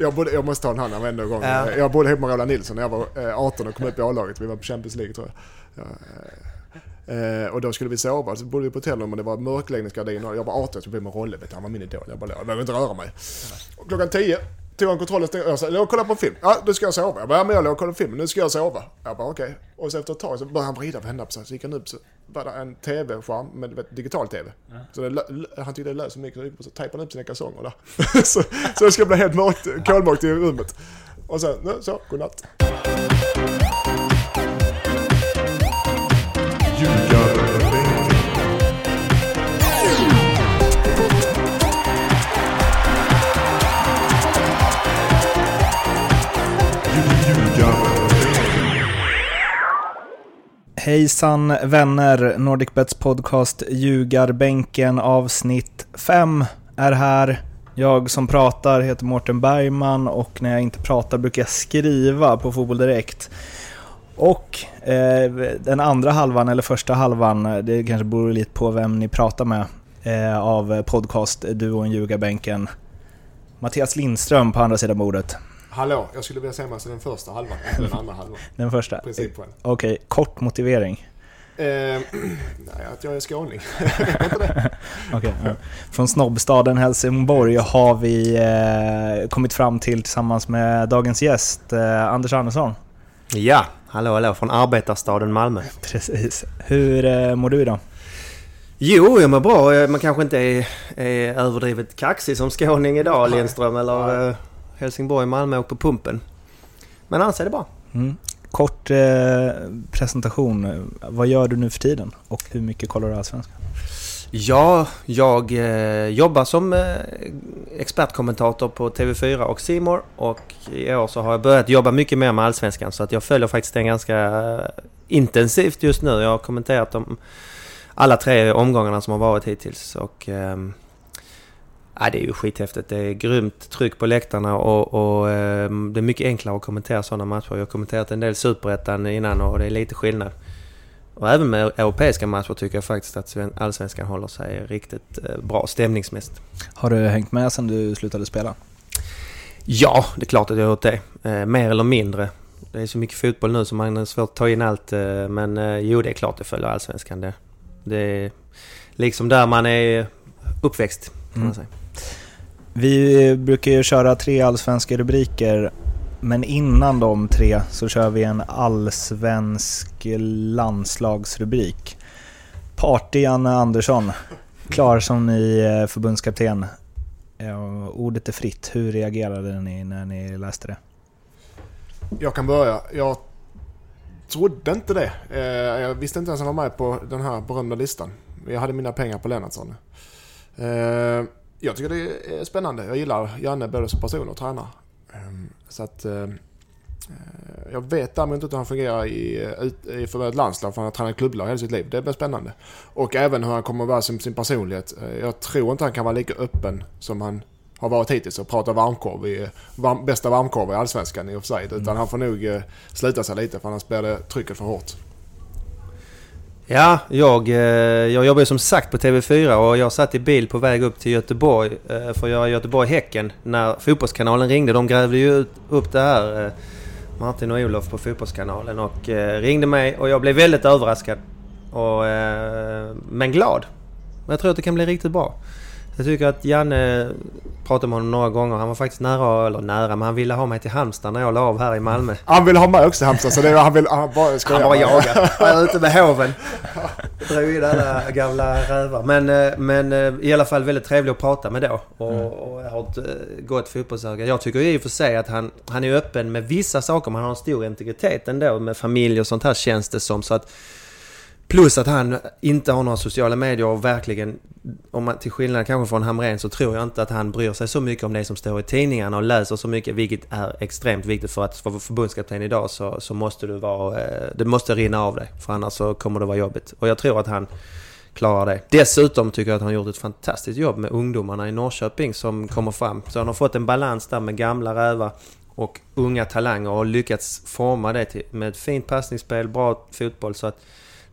Jag, bodde, jag måste ta en annan vända gång. Ja. Jag bodde ihop med Roland Nilsson när jag var eh, 18 och kom upp i A-laget. Vi var på Champions League tror jag. Ja, eh, och då skulle vi sova, så bodde vi på hotellrum och det var mörkläggningsgardiner. Jag var 18 så jag blev med Rolle, han var min idol. Jag bara, jag behöver inte röra mig. Och klockan 10 tog han kontrollen och jag sa, jag kollar på en film. Ja, nu ska jag sova. Jag bara, ja men jag låg och kollade på film, nu ska jag sova. Jag bara, okej. Och så efter ett tag så började han vrida och vända på sig. Så gick han upp så var det en tv-skärm, med vet, digital tv. Så det, han tyckte det lät så mycket, så på så tejpade han upp sina kalsonger där. så, så det ska bli helt mörkt, kolmörkt i rummet. Och sen, så, godnatt. Hejsan vänner, NordicBets podcast Ljugarbänken avsnitt 5 är här. Jag som pratar heter Mårten Bergman och när jag inte pratar brukar jag skriva på Fotboll Direkt. Och eh, den andra halvan, eller första halvan, det kanske beror lite på vem ni pratar med, eh, av podcast-duon Ljugarbänken. Mattias Lindström på andra sidan bordet. Hallå, jag skulle vilja säga mig den första halvan, inte den andra halvan. Den första. Okej, kort motivering. Eh, nej, att jag är skåning. Okej, ja. Från snobbstaden Helsingborg har vi eh, kommit fram till tillsammans med dagens gäst eh, Anders Andersson. Ja, hallå hallå från arbetarstaden Malmö. Precis. Hur eh, mår du idag? Jo, jag mår bra. Man kanske inte är, är överdrivet kaxig som skåning idag, Lindström eller eh, Helsingborg, Malmö och på pumpen. Men annars är det bra. Mm. Kort eh, presentation. Vad gör du nu för tiden? Och hur mycket kollar du Allsvenskan? Ja, jag eh, jobbar som eh, expertkommentator på TV4 och Simor och i år så har jag börjat jobba mycket mer med Allsvenskan så att jag följer faktiskt den ganska eh, intensivt just nu. Jag har kommenterat de alla tre omgångarna som har varit hittills och ehm, ja, det är ju skithäftigt. Det är grymt tryck på läktarna och, och ehm, det är mycket enklare att kommentera sådana matcher. Jag har kommenterat en del Superettan innan och det är lite skillnad. Och även med europeiska matcher tycker jag faktiskt att sven- allsvenskan håller sig riktigt eh, bra stämningsmässigt. Har du hängt med sedan du slutade spela? Ja, det är klart att jag har gjort det. Eh, mer eller mindre. Det är så mycket fotboll nu så man har svårt att ta in allt. Eh, men jo, det är klart jag följer allsvenskan. Det, det är liksom där man är uppväxt, kan man Mm. säga. Vi brukar ju köra tre allsvenska rubriker, men innan de tre så kör vi en allsvensk landslagsrubrik. Party-Janne Andersson, klar som ny eh, förbundskapten. Ordet är fritt. Hur reagerade ni när ni läste det? Jag kan börja. Jag trodde inte det. Eh, jag visste inte ens att han var med på den här berömda listan. Jag hade mina pengar på Lennartsson. Eh, jag tycker det är spännande. Jag gillar Janne både som person och tränare. Eh, Så att... eh, eh, Jag vet däremot inte hur han fungerar i, i för ett landslag för han har tränat klubblag hela sitt liv. Det blir spännande. Och även hur han kommer att vara som sin personlighet. Eh, Jag tror inte han kan vara lika öppen som han har varit hittills och prata varmkorv i, varm, bästa varmkorv i Allsvenskan i och för sig. Utan han får nog sluta sig lite för annars blir det trycket för hårt. Ja, jag, eh, jag jobbar ju som sagt på TV4 och jag satt i bil på väg upp till Göteborg eh, för att göra Göteborg-Häcken när Fotbollskanalen ringde. De grävde ju upp det här, eh, Martin och Olof på Fotbollskanalen och ringde mig och jag blev väldigt överraskad. Och, men glad. Jag tror att det kan bli riktigt bra. Jag tycker att Janne pratade med honom några gånger. Han var faktiskt nära, eller nära, men han ville ha mig till Halmstad när jag la av här i Malmö. Han vill ha med också Halmstad så det är, han vill... Han bara, ska Han bara. Han är ute med hoven. Drog in alla gamla rävar. Men, eh, men eh, i alla fall väldigt trevlig att prata med då. Och, och har ett eh, gott fotbollsöga. Jag tycker i och för sig att han, han är öppen med vissa saker. Men han har en stor integritet ändå med familj och sånt här känns det som. Så att, plus att han inte har några sociala medier och verkligen, om man, till skillnad kanske från Hamrén så tror jag inte att han bryr sig så mycket om det som står i tidningarna och läser så mycket, vilket är extremt viktigt för att vara förbundskapten idag så, så måste du vara, eh, det måste rinna av dig för annars så kommer det vara jobbigt. Och jag tror att han klarar det. Dessutom tycker jag att han har gjort ett fantastiskt jobb med ungdomarna i Norrköping som kommer fram. Så han har fått en balans där med gamla rävar och unga talanger och lyckats forma det till, med ett fint passningsspel, bra fotboll så att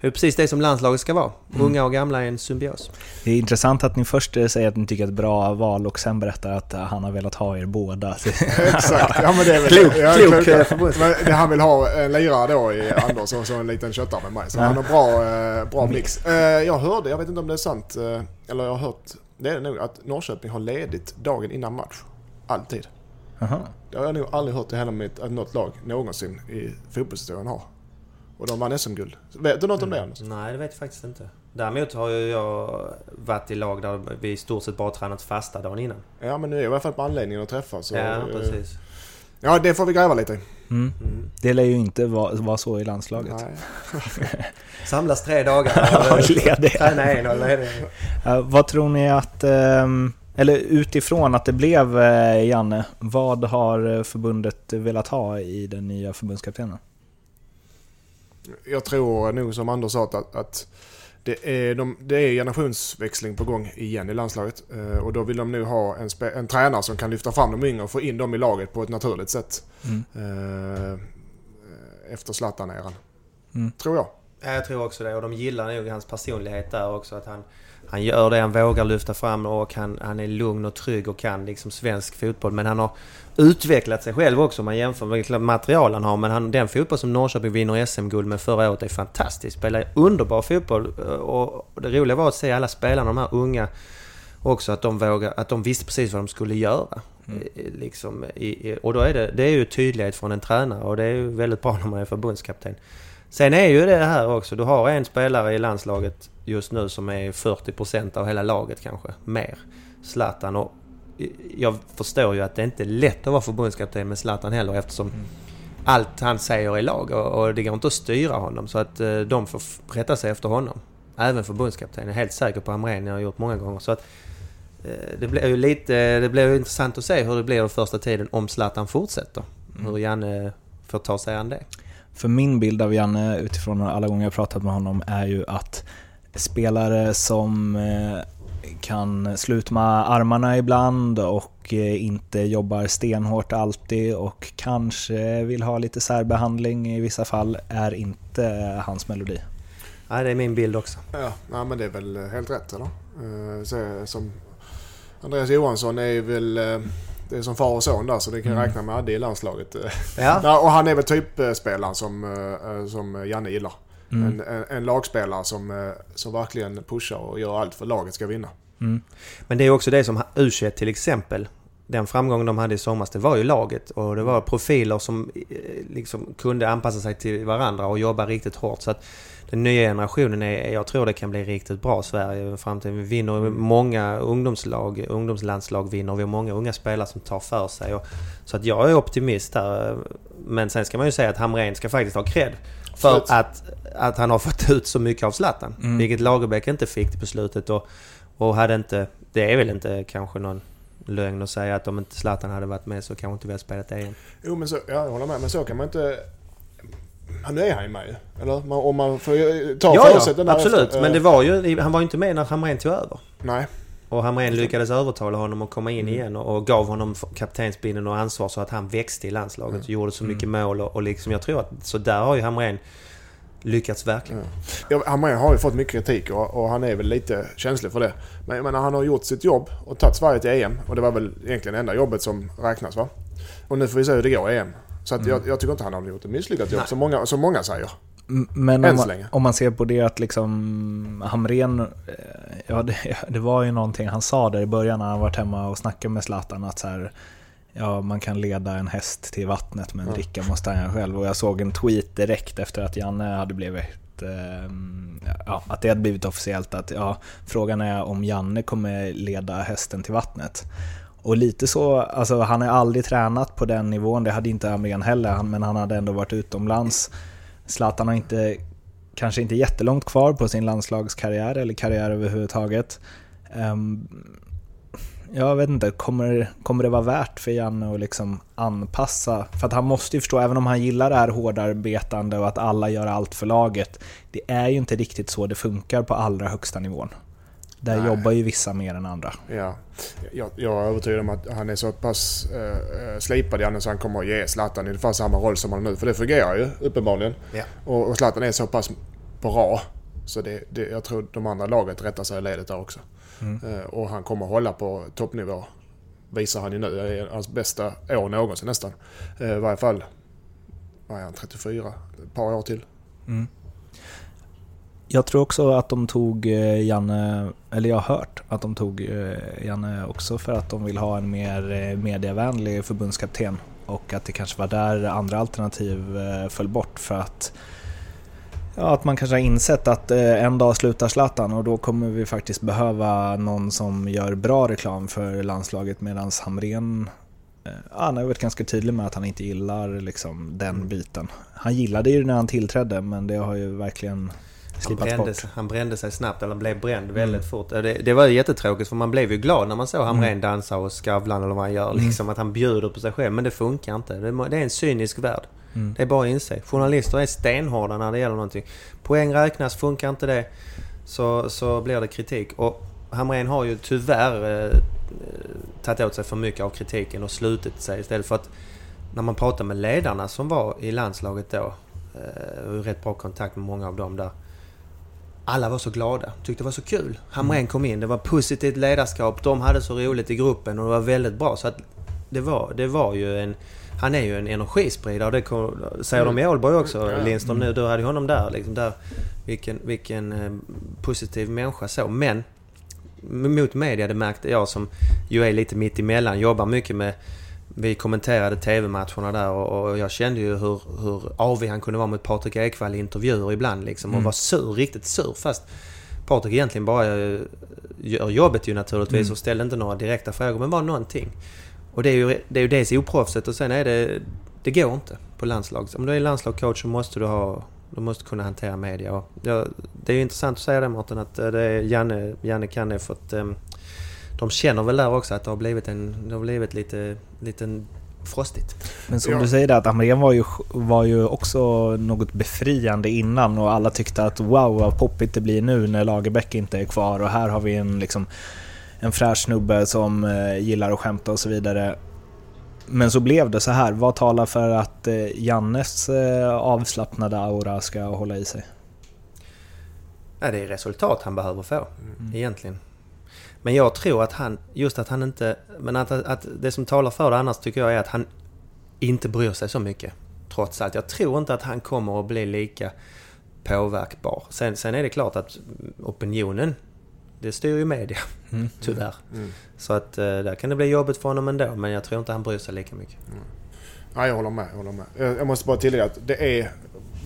det är precis det som landslaget ska vara. Mm. Unga och gamla är en symbios. Det är intressant att ni först eh, säger att ni tycker att det är ett bra val och sen berättar att eh, han har velat ha er båda. Exakt, ja men det är väl... Klok- ja, klok, kloka. eh, Men det- han vill ha en lirare då i Anders och så en liten köttare med mig. Så Ja. han har bra, bra mix. Jag hörde, jag vet inte om det är sant, eller jag har hört, det är det nog, att Norrköping har ledigt dagen innan match. Alltid. Jaha. Det har jag nog aldrig hört i hela mitt, att något lag någonsin i fotbollshistorien har. Och de vann SM-guld. Vet du något om det Anders? Nej, det vet jag faktiskt inte. Däremot har ju jag varit i lag där vi i stort sett bara tränat fasta dagen innan. Ja men nu är jag i alla fall på anledningen att träffas. ja, eh, precis. Ja, det får vi gräva lite. Mm. Mm. Det lär ju inte vara, vara så i landslaget. Nej. Samlas tre dagar och träna en och ledig. Eh, vad tror ni att, ehm, eller utifrån att det blev eh, Janne, vad har förbundet velat ha i den nya förbundskaptenen? Jag tror nog som Anders sa att, att det, är de, det är generationsväxling på gång igen i landslaget. Eh, och då vill de nu ha en, spe, en tränare som kan lyfta fram de yngre och få in dem i laget på ett naturligt sätt. Mm. Eh, efter Zlatan-eran. Mm. Tror jag. Ja, jag tror också det. Och de gillar nog hans personlighet där också. Att han, han gör det han vågar lyfta fram och han, han är lugn och trygg och kan liksom svensk fotboll. Men han har utvecklat sig själv också om man jämför med material han har. Men han, den fotboll som Norrköping vinner SM-guld med förra året är fantastisk. Spelar underbar fotboll. Och det roliga var att se alla spelarna, de här unga också, att de, vågar, att de visste precis vad de skulle göra. Mm. Liksom, i, och då är det, det är ju tydlighet från en tränare och det är ju väldigt bra när man är förbundskapten. Sen är ju det här också, du har en spelare i landslaget just nu som är 40% av hela laget kanske, mer. Zlatan och jag förstår ju att det inte är lätt att vara förbundskapten med Zlatan heller eftersom allt han säger är lag och, och det går inte att styra honom så att eh, de får rätta sig efter honom. Även förbundskapten. Jag är helt säker på Hamrén, jag har gjort många gånger. Så att eh, det blir ju lite, det blir ju intressant att se hur det blir den första tiden om Zlatan fortsätter. Hur Janne får ta sig an det. För min bild av Janne utifrån alla gånger jag pratat med honom är ju att spelare som eh, kan slutma armarna ibland och eh, inte jobbar stenhårt alltid och kanske vill ha lite särbehandling i vissa fall är inte hans melodi. Nej, det är min bild också. Ja, men det är väl helt rätt eller? Eh, så, som Andreas Johansson är väl... Det är som far och son där så det kan Mm. räkna med Adde i landslaget. Ja, och han är väl typspelaren som, eh, som Janne gillar. Mm. En, en, en lagspelare som, eh, som verkligen pushar och gör allt för att laget ska vinna. Mm. Men det är också det som u till exempel. Den framgången de hade i somras, det var ju laget och det var profiler som eh, liksom kunde anpassa sig till varandra och jobba riktigt hårt. Så att den nya generationen, är, jag tror det kan bli riktigt bra Sverige i framtiden. Vi vinner många ungdomslag, ungdomslandslag vinner. Vi har många unga spelare som tar för sig. Och, så att jag är optimist här. Men sen ska man ju säga att Hamrén ska faktiskt ha cred. För att, att han har fått ut så mycket av Zlatan. Mm. Vilket Lagerbäck inte fick på slutet. Och, och hade inte... Det är väl inte kanske någon lögn att säga att om inte Zlatan hade varit med så kanske inte vi hade spelat EM. Jo, men så, ja, jag håller med. Men så kan man inte... Ja, nu är han ju med ju. Eller? Om man får ta Ja, ja, absolut. efter, Men det eh, var ju, han var ju inte med när Hamrén tog över. Nej. Och Hamrén lyckades övertala honom att komma in Mm. igen och, och gav honom kaptensbindeln och ansvar så att han växte i landslaget Mm. och gjorde så mycket mål. Och, och liksom, jag tror att så där har ju Hamrén lyckats verkligen. Ja, Hamrén har ju fått mycket kritik och, och han är väl lite känslig för det. Men jag menar, han har gjort sitt jobb och tagit Sverige till EM. Och det var väl egentligen det enda jobbet som räknas va? Och nu får vi se hur det går i EM. Så att jag, jag tycker inte han har gjort ett misslyckat jobb som många, som många säger. Men om man, om man ser på det att liksom Hamrén, eh, ja det, det var ju någonting han sa där i början när han varit hemma och snackat med Zlatan att så här, ja man kan leda en häst till vattnet men dricka måste han själv. Och jag såg en tweet direkt efter att Janne hade blivit eh, Ja, att det hade blivit officiellt att ja, frågan är om Janne kommer leda hästen till vattnet. Och lite så, alltså han har aldrig tränat på den nivån, det hade inte Amrén heller, men han hade ändå varit utomlands. Zlatan har inte, kanske inte jättelångt kvar på sin landslagskarriär eller karriär överhuvudtaget. Um, jag vet inte, kommer, kommer det vara värt för Janne att liksom anpassa? För att han måste ju förstå, även om han gillar det här hårdarbetande och att alla gör allt för laget, det är ju inte riktigt så det funkar på allra högsta nivån. Där Nej. jobbar ju vissa mer än andra. Ja. Jag, jag är övertygad om att han är så pass eh, eh, slipad Janne så han kommer att ge Zlatan ungefär samma roll som han har nu. För det fungerar ju uppenbarligen. Ja. Och, och Zlatan är så pass bra. Så det, det, jag tror de andra laget rättar sig i ledet där också. Mm. Eh, och han kommer hålla på toppnivå. Visar han ju nu. Det är hans bästa år någonsin nästan. Eh, I varje fall, vad är han, 34? Ett par år till. Mm. Jag tror också att de tog eh, Janne, eller jag har hört att de tog eh, Janne också för att de vill ha en mer eh, medievänlig förbundskapten. Och att det kanske var där andra alternativ föll bort för att Ja, att man kanske har insett att en dag slutar Zlatan och då kommer vi faktiskt behöva någon som gör bra reklam för landslaget medan Hamrén Ja, han har varit ganska tydlig med att han inte gillar liksom, den biten. Han gillade ju när han tillträdde men det har ju verkligen han slipats brände, bort. han brände sig snabbt, eller blev bränd väldigt fort. Det, det var jättetråkigt för man blev ju glad när man såg Hamrén Mm. dansa och Skavlan eller vad han gör. Liksom att han bjuder på sig själv. Men det funkar inte. Det, det är en cynisk värld. Mm. Det är bara att inse. Journalister är stenhårda när det gäller någonting. Poäng räknas, funkar inte det så, så blir det kritik. Och Hamrén har ju tyvärr eh, tagit åt sig för mycket av kritiken och slutit sig istället för att när man pratar med ledarna som var i landslaget då, eh, och rätt bra kontakt med många av dem där. Alla var så glada, tyckte det var så kul. Hamrén kom in, det var positivt ledarskap, de hade så roligt i gruppen och det var väldigt bra. Så att det var, det var ju en... Han är ju en energispridare, det kom, säger de i Ålborg också, Ja. Lindström nu. Du hade ju honom där liksom. Där, vilken, vilken eh, positiv människa så. Men mot media, det märkte jag som ju är lite mitt emellan, jobbar mycket med vi kommenterade TV-matcherna där och, och jag kände ju hur, hur avig han kunde vara mot Patrik Ekwall i intervjuer ibland liksom. Och Mm. var sur, riktigt sur. Fast Patrik egentligen bara eh, gör jobbet ju naturligtvis Mm. och ställde inte några direkta frågor men var någonting. Och det är ju, det är ju dels oproffsigt och sen är det... Det går inte på landslag. Om du är landslagscoach så måste du ha... Du måste kunna hantera media. Och det är ju intressant att säga det Mårten att eh, det är Janne, Janne Kanne för att... ehm, de känner väl där också att det har blivit en... Det har blivit lite... lite frostigt. Men som Ja. du säger, att Hamrén var ju, var ju också något befriande innan och alla tyckte att wow vad poppigt det blir nu när Lagerbäck inte är kvar och här har vi en, liksom, en fräsch snubbe som eh, gillar att skämta och så vidare. Men så blev det så här. Vad talar för att eh, Jannes eh, avslappnade aura ska hålla i sig? Ja, det är resultat han behöver få, egentligen. Men jag tror att han, just att han inte... Men att, att det som talar för det annars tycker jag är att han inte bryr sig så mycket. Trots allt. Jag tror inte att han kommer att bli lika påverkbar. Sen, sen är det klart att opinionen, det styr ju media, Mm. tyvärr. Mm. Så att eh, där kan det bli jobbigt för honom ändå, men jag tror inte han bryr sig lika mycket. Ja, jag håller med. Jag, håller med. Jag, jag måste bara tillägga att det är,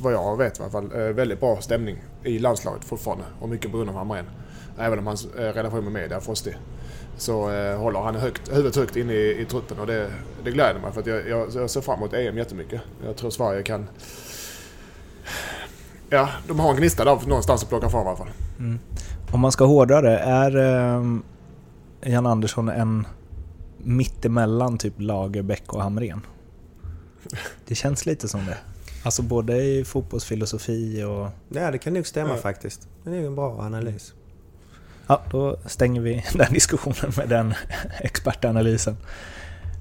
vad jag vet i alla fall, eh, väldigt bra stämning i landslaget fortfarande. Och mycket på grund av Hamrén. Även om hans eh, relation med media är frostig. Så eh, håller han högt, huvudet högt inne i, i truppen och det, det gläder mig för att jag, jag, jag ser fram emot EM jättemycket. Jag tror Sverige kan... Ja, de har en gnista där någonstans att plocka fram i alla fall. Mm. Om man ska hårdra det, är eh, Jan Andersson en mittemellan typ Lagerbäck och Hamrén? Det känns lite som det. Alltså både i fotbollsfilosofi och... Ja, det kan nog stämma Ja. faktiskt. Det är ju en bra analys. Ja, då stänger vi den diskussionen med den expertanalysen.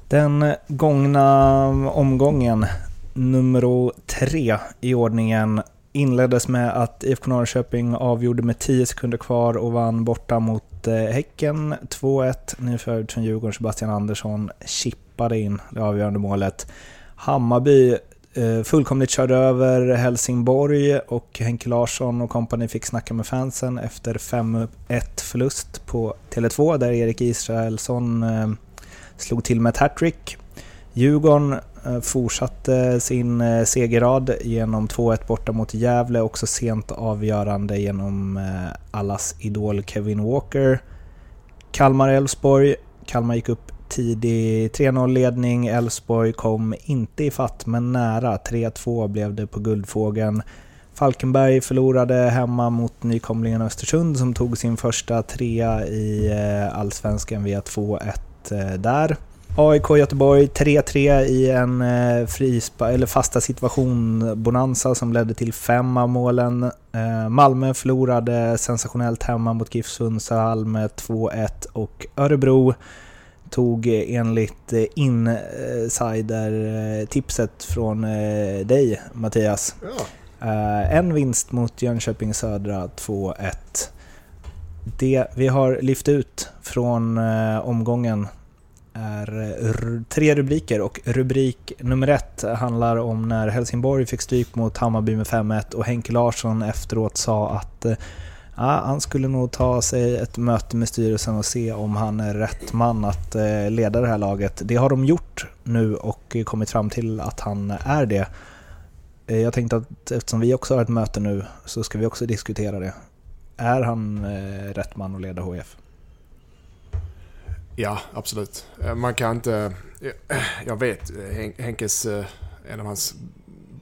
Den gångna omgången, nummer tre i ordningen, inleddes med att IFK Norrköping avgjorde med 10 sekunder kvar och vann borta mot eh, Häcken 2-1. Nyförvärvet från Djurgården, Sebastian Andersson, chippade in det avgörande målet. Hammarby Eh, fullkomligt körde över Helsingborg och Henke Larsson och kompani fick snacka med fansen efter 5-1 förlust på Tele2 där Erik Israelsson eh, slog till med ett hattrick. Djurgården eh, fortsatte sin segerrad genom 2-1 borta mot Gävle, också sent avgörande genom allas idol Kevin Walker. Kalmar-Elfsborg. Kalmar gick upp tidig 3-0-ledning. Elfsborg kom inte i fatt men nära. 3-2 blev det på Guldfågeln. Falkenberg förlorade hemma mot nykomlingen Östersund som tog sin första trea i eh, Allsvenskan via 2-1 eh, där. AIK Göteborg 3-3 i en eh, frispa, eller fasta situation bonanza som ledde till fem av målen. Malmö förlorade sensationellt hemma mot GIF Sundsvall med 2-1 och Örebro tog eh, enligt eh, insider-tipset från eh, dig Mattias Ja, en vinst mot Jönköping Södra, 2-1. Det vi har lyft ut från omgången är tre rubriker och rubrik nummer ett handlar om när Helsingborg fick stryk mot Hammarby med 5-1 och Henke Larsson efteråt sa att ja, han skulle nog ta sig ett möte med styrelsen och se om han är rätt man att eh, leda det här laget. Det har de gjort nu och kommit fram till att han är det. Eh, jag tänkte att eftersom vi också har ett möte nu så ska vi också diskutera det. Är han eh, rätt man att leda HIF? Ja, absolut. Man kan inte... Jag vet Henkes... En av hans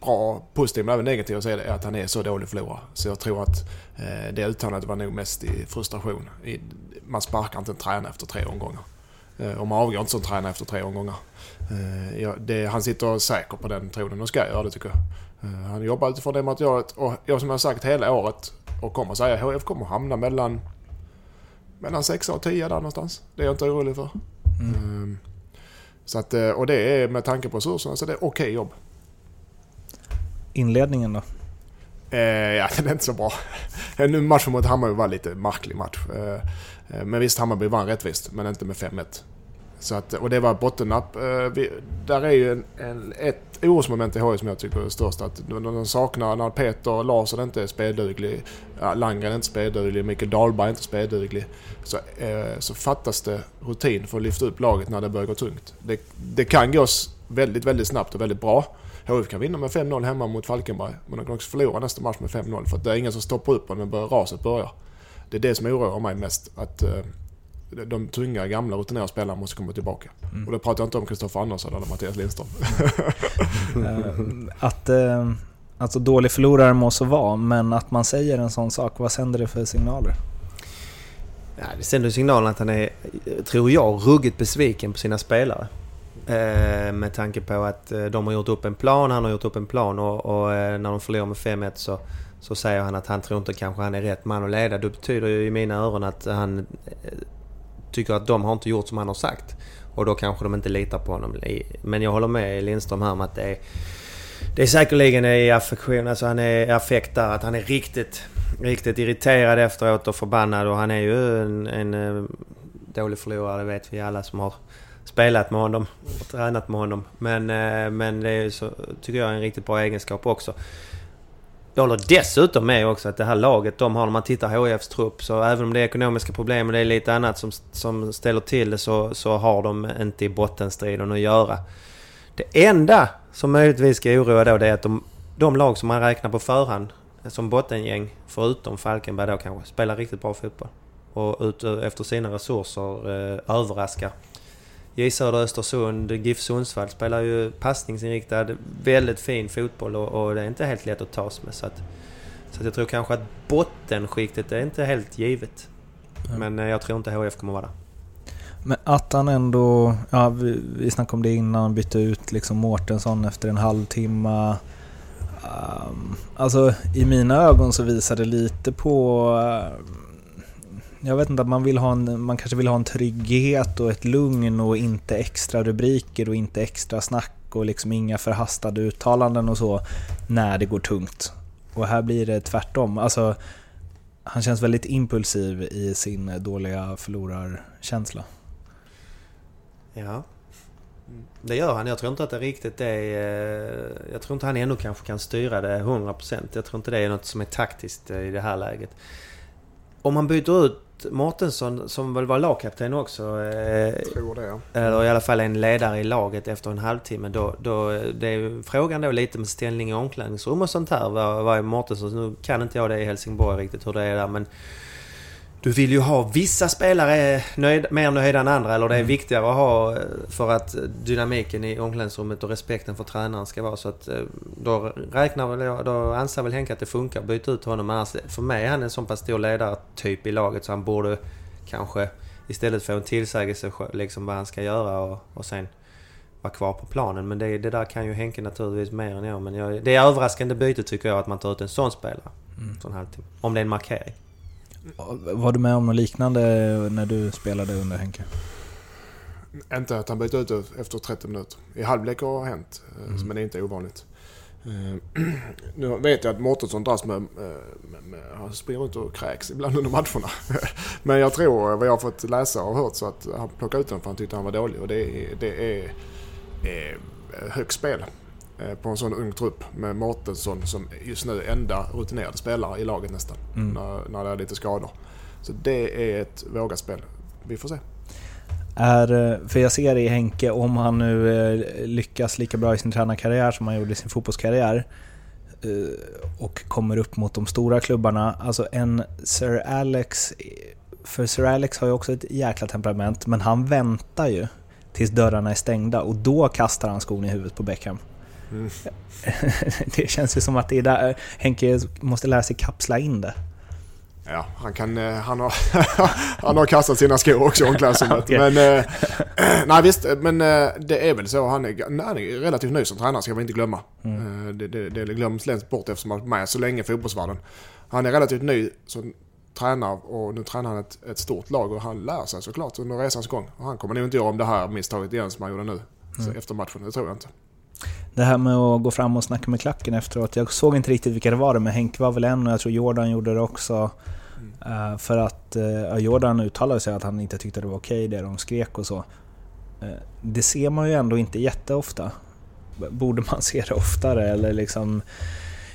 bra, positiva men även negativa sidor är att han är så dålig förlorare. Så jag tror att eh, det uttalandet var nog mest i frustration. I- Man sparkar inte en tränare efter tre omgångar. Eh, Och man avgår inte som tränare efter tre omgångar. Eh, ja, det, han sitter säker på den tronen och ska göra det tycker jag. Eh, Han jobbar utifrån det materialet och jag som jag har sagt hela året och kommer säga HF kommer hamna mellan mellan 6 och 10 där någonstans. Det är jag inte orolig för. Ehm, Så att, eh, och det är med tanke på resurserna så det är okej jobb. Inledningen då? Eh, ja, den är inte så bra. Eh, nu matchen mot Hammarby var lite märklig match. Eh, eh men visst, Hammarby vann rättvist, men inte med 5-1. Så att, och det var bottennapp. Eh, där är ju en, en, ett orosmoment i HIF som jag tycker är störst. Att de, de saknar när Peter Larsson inte är spelduglig, Langren är inte spelduglig, Mikael Dahlberg är inte spelduglig. Så, eh, så fattas det rutin för att lyfta upp laget när det börjar gå tungt. Det, det kan gå väldigt, väldigt snabbt och väldigt bra. HIF kan vinna med 5-0 hemma mot Falkenberg, men de kan också förlora nästa match med 5-0 för att det är ingen som stoppar upp dem när börjar- raset börjar. Det är det som oroar mig mest. Att eh, de tunga, gamla, rutinerade spelarna måste komma tillbaka. Och då pratar jag inte om Kristoffer Andersson eller Mattias Lindström. Eh, att eh, alltså dålig förlorare må så vara, men att man säger en sån sak, vad sänder det för signaler? Ja, det sänder signalen att han är, tror jag, ruggigt besviken på sina spelare. Eh, med tanke på att eh, de har gjort upp en plan, han har gjort upp en plan och, och eh, när de förlorar med 5-1 så, så säger han att han tror inte kanske han är rätt man att leda. Det betyder ju i mina öron att han tycker att de har inte gjort som han har sagt. Och då kanske de inte litar på honom. Men jag håller med Lindström här om att det är det är säkerligen i affektion, alltså han är affekt där. Att han är riktigt, riktigt irriterad efteråt och förbannad. Och han är ju en, en dålig förlorare, det vet vi alla som har spelat med honom och tränat med honom. Men, eh, men det är så, tycker jag är en riktigt bra egenskap också. Jag håller dessutom med också att det här laget de har, när man tittar HIFs trupp, så även om det är ekonomiska problem och det är lite annat som, som ställer till det så, så har de inte i bottenstriden att göra. Det enda som möjligtvis ska oroa då det är att de, de lag som man räknar på förhand som bottengäng, förutom Falkenberg då kanske, spelar riktigt bra fotboll. Och ut, efter sina resurser eh, överraskar. J Söder Östersund, GIF Sundsvall spelar ju passningsinriktad, väldigt fin fotboll och, och det är inte helt lätt att tas med. Så, att, så att jag tror kanske att bottenskiktet är inte helt givet. Mm. Men eh, jag tror inte HF kommer vara där. Men att han ändå, ja vi, vi snackade om det innan, bytte ut liksom Mårtensson efter en halvtimme. Um, alltså i mina ögon så visar det lite på, eh, jag vet inte, man, vill ha en, man kanske vill ha en trygghet och ett lugn och inte extra rubriker och inte extra snack och liksom inga förhastade uttalanden och så när det går tungt. Och här blir det tvärtom. Alltså, han känns väldigt impulsiv i sin dåliga förlorarkänsla. Ja. Det gör han. Jag tror inte att det riktigt är... Eh, jag tror inte han ännu kanske kan styra det 100%. Jag tror inte det är något som är taktiskt i det här läget. Om man byter ut Mårtensson, som väl var lagkapten också, eh, Jag tror det ja. eller i alla fall en ledare i laget efter en halvtimme. Då, då, det är frågan då lite med ställning i omklädningsrum och sånt här. Vad, vad är Mårtensson? Nu kan inte jag det i Helsingborg riktigt hur det är där men... Du vill ju ha vissa spelare nöjd, mer nöjda än andra eller det är viktigare att ha eh, för att dynamiken i omklädningsrummet och respekten för tränaren ska vara så att eh, då räknar väl jag, då anser väl Henke att det funkar att byta ut honom. Annars, för mig är han en så pass stor ledartyp i laget så han borde kanske istället få en tillsägelse liksom vad han ska göra och, och sen vara kvar på planen. Men det, det där kan ju Henke naturligtvis mer än jag. Men jag, det är överraskande byte tycker jag att man tar ut en sån spelare. Mm. Sån halvtimme. Om det är en markering. Var du med om något liknande när du spelade under Henke? Inte att han byter ut efter 30 minuter. I halvlek har det hänt, eh, Mm. men det är inte ovanligt. Eh, nu vet jag att Mårtensson dras med, med, med, med... Han springer ut och kräks ibland under matcherna. Men jag tror, vad jag har fått läsa och hört, så att han plockade ut den för han tyckte han var dålig. Och det är, det är, är högt spel eh, på en sån ung trupp med Mårtensson som just nu är enda rutinerade spelare i laget nästan. Mm. När, när det är lite skador. Så det är ett vågat spel. Vi får se. Är, eh, för jag ser i Henke, om han nu eh, lyckas lika bra i sin tränarkarriär som han gjorde i sin fotbollskarriär eh, och kommer upp mot de stora klubbarna. Alltså en Sir Alex... För Sir Alex har ju också ett jäkla temperament, men han väntar ju tills dörrarna är stängda och då kastar han skon i huvudet på Beckham. Mm. det känns ju som att det är där Henke måste lära sig kapsla in det. Ja, han, kan, eh, han, har, han har kastat sina skor också i omklädningsrummet. Okej. Men, eh, nej visst, men eh, det är väl så. Han är, han är relativt ny som tränare ska vi inte glömma. Mm. Det, det, det glöms lätt bort eftersom han har med så länge i fotbollsvärlden. Han är relativt ny som tränare och nu tränar han ett, ett stort lag och han lär sig såklart under resans gång. Och han kommer nog inte göra om det här misstaget igen som han gjorde nu. Så efter matchen, det tror jag inte. Det här med att gå fram och snacka med klacken efteråt. Jag såg inte riktigt vilka det var men Henke var väl en och jag tror Jordan gjorde det också. Eh, för att uh, Jordan uttalade sig att han inte tyckte det var okej det de skrek och så. Eh, det ser man ju ändå inte jätteofta. Borde man se det oftare eller liksom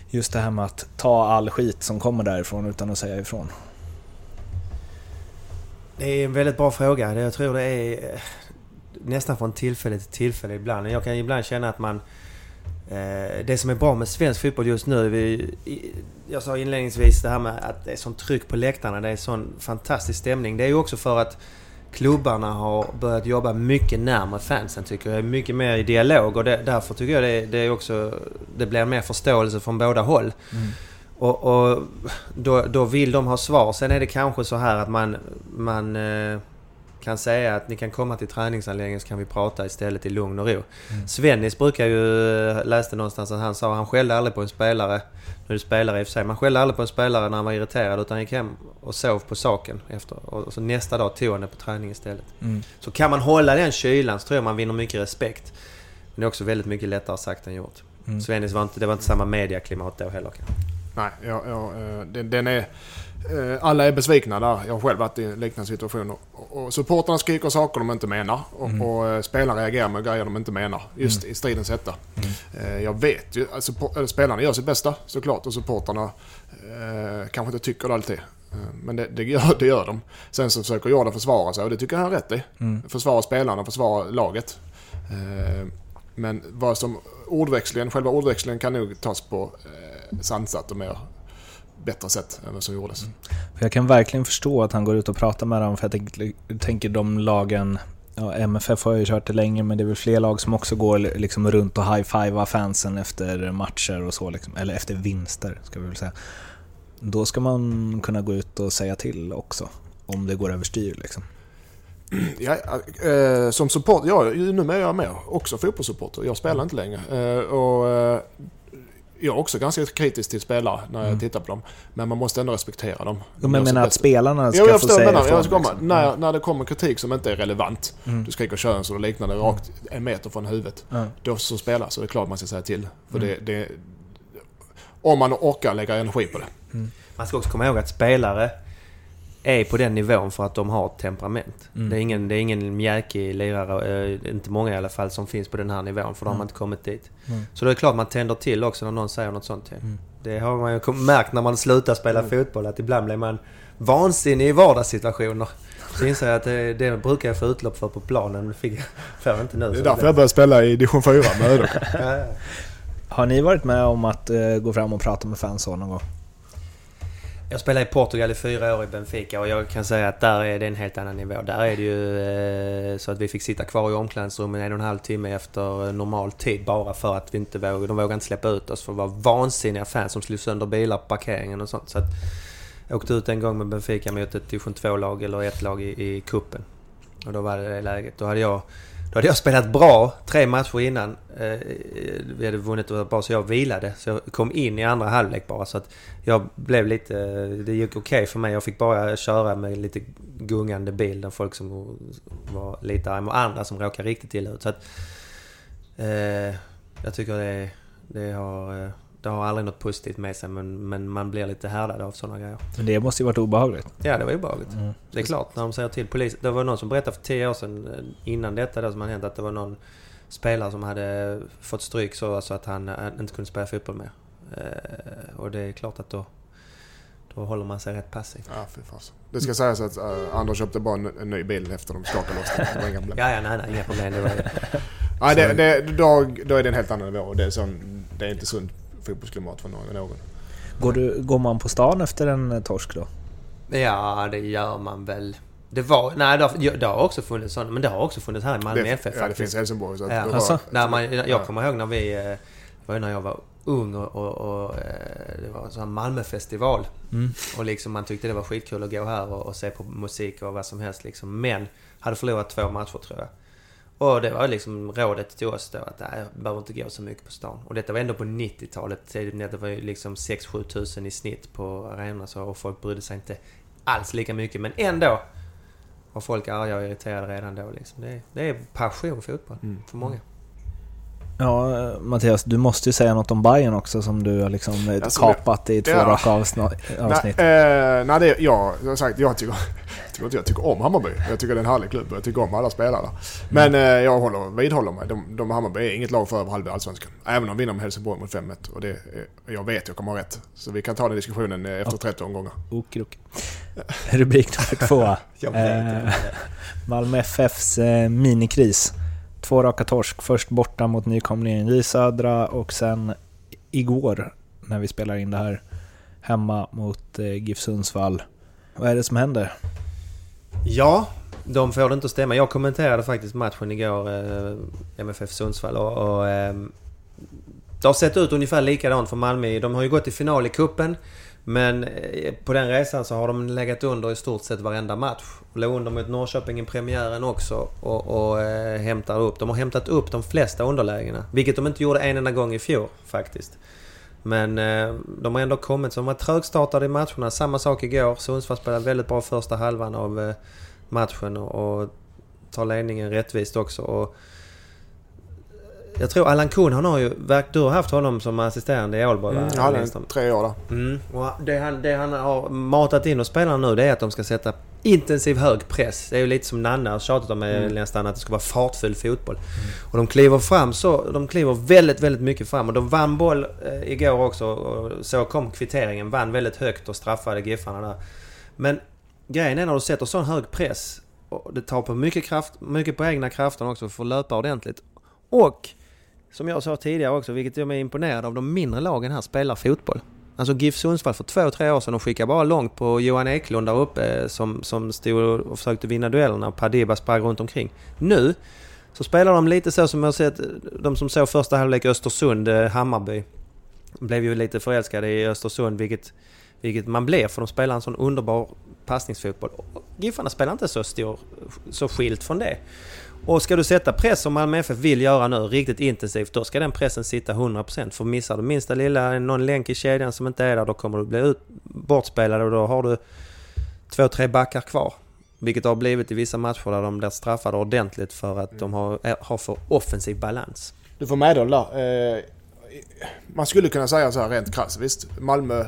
just det här med att ta all skit som kommer därifrån utan att säga ifrån? Det är en väldigt bra fråga. Jag tror det är eh, nästan från tillfälle till tillfälle ibland. Jag kan ibland känna att man... Eh, det som är bra med svensk fotboll just nu... Vi, jag sa inledningsvis det här med att det är sånt tryck på läktarna. Det är sån fantastisk stämning. Det är ju också för att klubbarna har börjat jobba mycket närmare fansen tycker jag. Mycket mer i dialog och det, därför tycker jag det, det är också... Det blir mer förståelse från båda håll. Och, och då, då vill de ha svar. Sen är det kanske så här att man, man eh, kan säga att ni kan komma till träningsanläggningen så kan vi prata istället i lugn och ro. Svennis brukar ju, eh, läste någonstans att han sa han skällde aldrig på en spelare. Nu är det spelare i och för sig. Man skällde aldrig på en spelare när han var irriterad utan gick hem och sov på saken efter. Och så nästa dag tog han det på träning istället. Mm. Så kan man hålla den kylan så tror jag man vinner mycket respekt. Men det är också väldigt mycket lättare sagt än gjort. Mm. Svennis var inte, det var inte samma mediaklimat då heller kanske. Nej, jag, jag, eh, den, den är... eh, Alla är besvikna där. Jag har själv varit i en liknande situation. Och, supportrarna skriker saker de inte menar. Och, Mm. och eh, spelarna reagerar med grejer de inte menar. Just i stridens hetta. Mm. Eh, Jag vet ju... Alltså, po- eller spelarna gör sitt bästa såklart. Och supportrarna eh, kanske inte tycker det alltid. Men det, det, gör, det gör de. Sen så försöker Jordan försvara sig och det tycker jag han har rätt i. Mm. Försvara spelarna, försvara laget. Eh, Men vad som ordväxlingen, själva ordväxlingen kan nog tas på eh, sansat och mer bättre sätt än vad som gjordes. För jag kan verkligen förstå att han går ut och pratar med dem, för jag tänker, tänker de lagen... Ja, MFF har ju kört det länge, men det är väl fler lag som också går liksom runt och high-fivar fansen efter matcher och så, liksom, eller efter vinster, ska vi väl säga. Då ska man kunna gå ut och säga till också, om det går överstyr liksom. Ja, eh, som support, ja, nu är jag med också fotbollssupporter. Jag spelar inte längre. Eh, och, eh, jag är också ganska kritisk till spelare när jag Mm. tittar på dem. Men man måste ändå respektera dem. Jo, men menar att spelarna ska Jo, jag få säga menar. ifrån. Jag ska liksom. När, när det kommer kritik som inte är relevant. Mm. Du skriker könsord och liknande rakt en meter från huvudet. Ja. Då som spelare så är det klart man ska säga till. För Mm. det, det, om man orkar lägga energi på det. Man ska också komma ihåg att spelare är på den nivån för att de har ett temperament. Mm. Det, är ingen, det är ingen mjäkig lirare, eh, inte många i alla fall, som finns på den här nivån för då har Mm. man inte kommit dit. Mm. Så det är klart man tänder till också när någon säger något sånt till en. Mm. Det har man ju märkt när man slutar spela fotboll att ibland blir man vansinnig i vardagssituationer. Så inser jag att det, det brukar jag få utlopp för på planen men det fick jag inte nu. Det är därför jag började spela i division 4 med Ödok. Ja, ja. Har ni varit med om att eh, gå fram och prata med fans någon gång? Jag spelade i Portugal i fyra år i Benfica och jag kan säga att där är det en helt annan nivå. Där är det ju eh, så att vi fick sitta kvar i omklädningsrummet en och en halv timme efter eh, normal tid bara för att vi inte vågade, de vågade inte släppa ut oss för det var vansinniga fans som slog sönder bilar på parkeringen och sånt. Så att jag åkte ut en gång med Benfica mot ett division 2-lag eller ett lag i, i kuppen Och då var det det läget. Då hade jag då hade jag spelat bra tre matcher innan. Eh, vi hade vunnit och bra så jag vilade. Så jag kom in i andra halvlek bara. Så att jag blev lite... Det gick okej för mig. Jag fick bara köra med lite gungande bil. Där folk som var lite arga och andra som råkade riktigt illa ut. Så att, eh, jag tycker det är... Det har, eh, det har aldrig något positivt med sig men, men man blir lite härdad av sådana grejer. Men det måste ju varit obehagligt. Ja, det var obehagligt. Mm. Det är klart, när de säger till polisen. Det var någon som berättade för tio år sedan eh, innan detta då som hade hänt att det var någon spelare som hade fått stryk så alltså att han eh, inte kunde spela fotboll mer. Eh, och det är klart att då, då håller man sig rätt passiv. Ja, fy fasen. Det ska sägas att uh, Anders köpte bara en, en ny bil efter de skakade loss den. Det var inga problem. Ja, ja, nej, nej, inga problem. Det var, Nej, det, det, då, då är det en helt annan nivå. Det är, sån, det är inte sunt fotbollsklimat för någon. Går, du, går man på stan efter en eh, torsk då? ja, det gör man väl. Det var... Nej, det har, det har också funnits sådana. Men det har också funnits här i Malmö Det, FF ja, det finns i Helsingborg. Så att Ja. det var, Alltså? Nej, man, jag Ja. kommer ihåg när vi... eh, var när jag var ung och, och, och eh, det var en sån här Malmöfestival. Mm. Och liksom man tyckte det var skitkul att gå här och, och se på musik och vad som helst liksom. Men hade förlorat två matcher tror jag. Och det var liksom rådet till oss då att nej, jag behöver inte gå så mycket på stan. Och detta var ändå på 90-talet. Tidigt, Det var ju liksom 6-7 tusen i snitt på arenorna så och folk brydde sig inte alls lika mycket. Men ändå var folk arga och irriterade redan då liksom. Det, det är passion fotboll Mm. för många. Ja, Mattias, du måste ju säga något om Bayern också som du har liksom Alltså, kapat i två ja. raka avsnitt. Nej, eh, nej det, ja, jag har sagt, jag tycker, jag tycker jag tycker om Hammarby. Jag tycker det är en härlig klubb och jag tycker om alla spelare. Men eh, jag håller, vidhåller mig. De, de Hammarby är inget lag för över halva allsvenskan. Även om de vinner med Helsingborg mot 5-1. Och det, jag vet jag kommer ha rätt. Så vi kan ta den diskussionen eh, efter 30 omgångar. Okrok. Rubrik nummer två. Eh. Malmö FFs eh, minikris. Två raka torsk. Först borta mot nykomlingen J Södra och sen igår när vi spelar in det här hemma mot eh, GIF Sundsvall. Vad är det som händer? Ja, de får det inte att stämma. Jag kommenterade faktiskt matchen igår, eh, MFF Sundsvall och, och eh, det har sett ut ungefär likadant för Malmö. De har ju gått till final i kuppen men eh, på den resan så har de legat under i stort sett varenda match. Låg under mot Norrköping i premiären också och, och eh, hämtar upp. De har hämtat upp de flesta underlägena. Vilket de inte gjorde en enda gång i fjol faktiskt. Men eh, de har ändå kommit. Så de var trögstartade i matcherna. Samma sak igår. Sundsvall spelade väldigt bra första halvan av eh, matchen och, och tar ledningen rättvist också. Och jag tror Allan Kuhn, han har ju... Du har haft honom som assisterande i Ålborg? Mm, Lindström? en, tre år där. Mm. Och det, han, det han har matat in hos spelarna nu det är att de ska sätta intensiv hög press. Det är ju lite som Nanne har tjatat om mm. nästan att det ska vara fartfull fotboll. Och de kliver fram så, de kliver väldigt, väldigt mycket fram. Och de vann boll eh, igår också och så kom kvitteringen. Vann väldigt högt och straffade Giffarna där. Men grejen är när du sätter sån hög press och det tar på mycket kraft, mycket på egna krafter också för att löpa ordentligt. Och som jag sa tidigare också, vilket jag är imponerad av, de mindre lagen här spelar fotboll. Alltså GIF Sundsvall för två, tre år sedan, de skickade bara långt på Johan Eklund där uppe eh, som, som stod och försökte vinna duellerna och Padiba sprang runt omkring. Nu så spelar de lite så som jag sett, eh, de som såg första halvlek Östersund-Hammarby. Eh, blev ju lite förälskade i Östersund, vilket, vilket man blev för de spelar en sån underbar passningsfotboll. Giffarna spelar inte så stor, så skilt från det. Och ska du sätta press som Malmö FF vill göra nu riktigt intensivt, då ska den pressen sitta 100%. För missar du minsta lilla, någon länk i kedjan som inte är där, då kommer du bli ut, bortspelad och då har du två, tre backar kvar. Vilket har blivit i vissa matcher där de blir straffade ordentligt för att de har, har för offensiv balans. Du får med där. Eh, man skulle kunna säga så här rent krasst. Visst, Malmö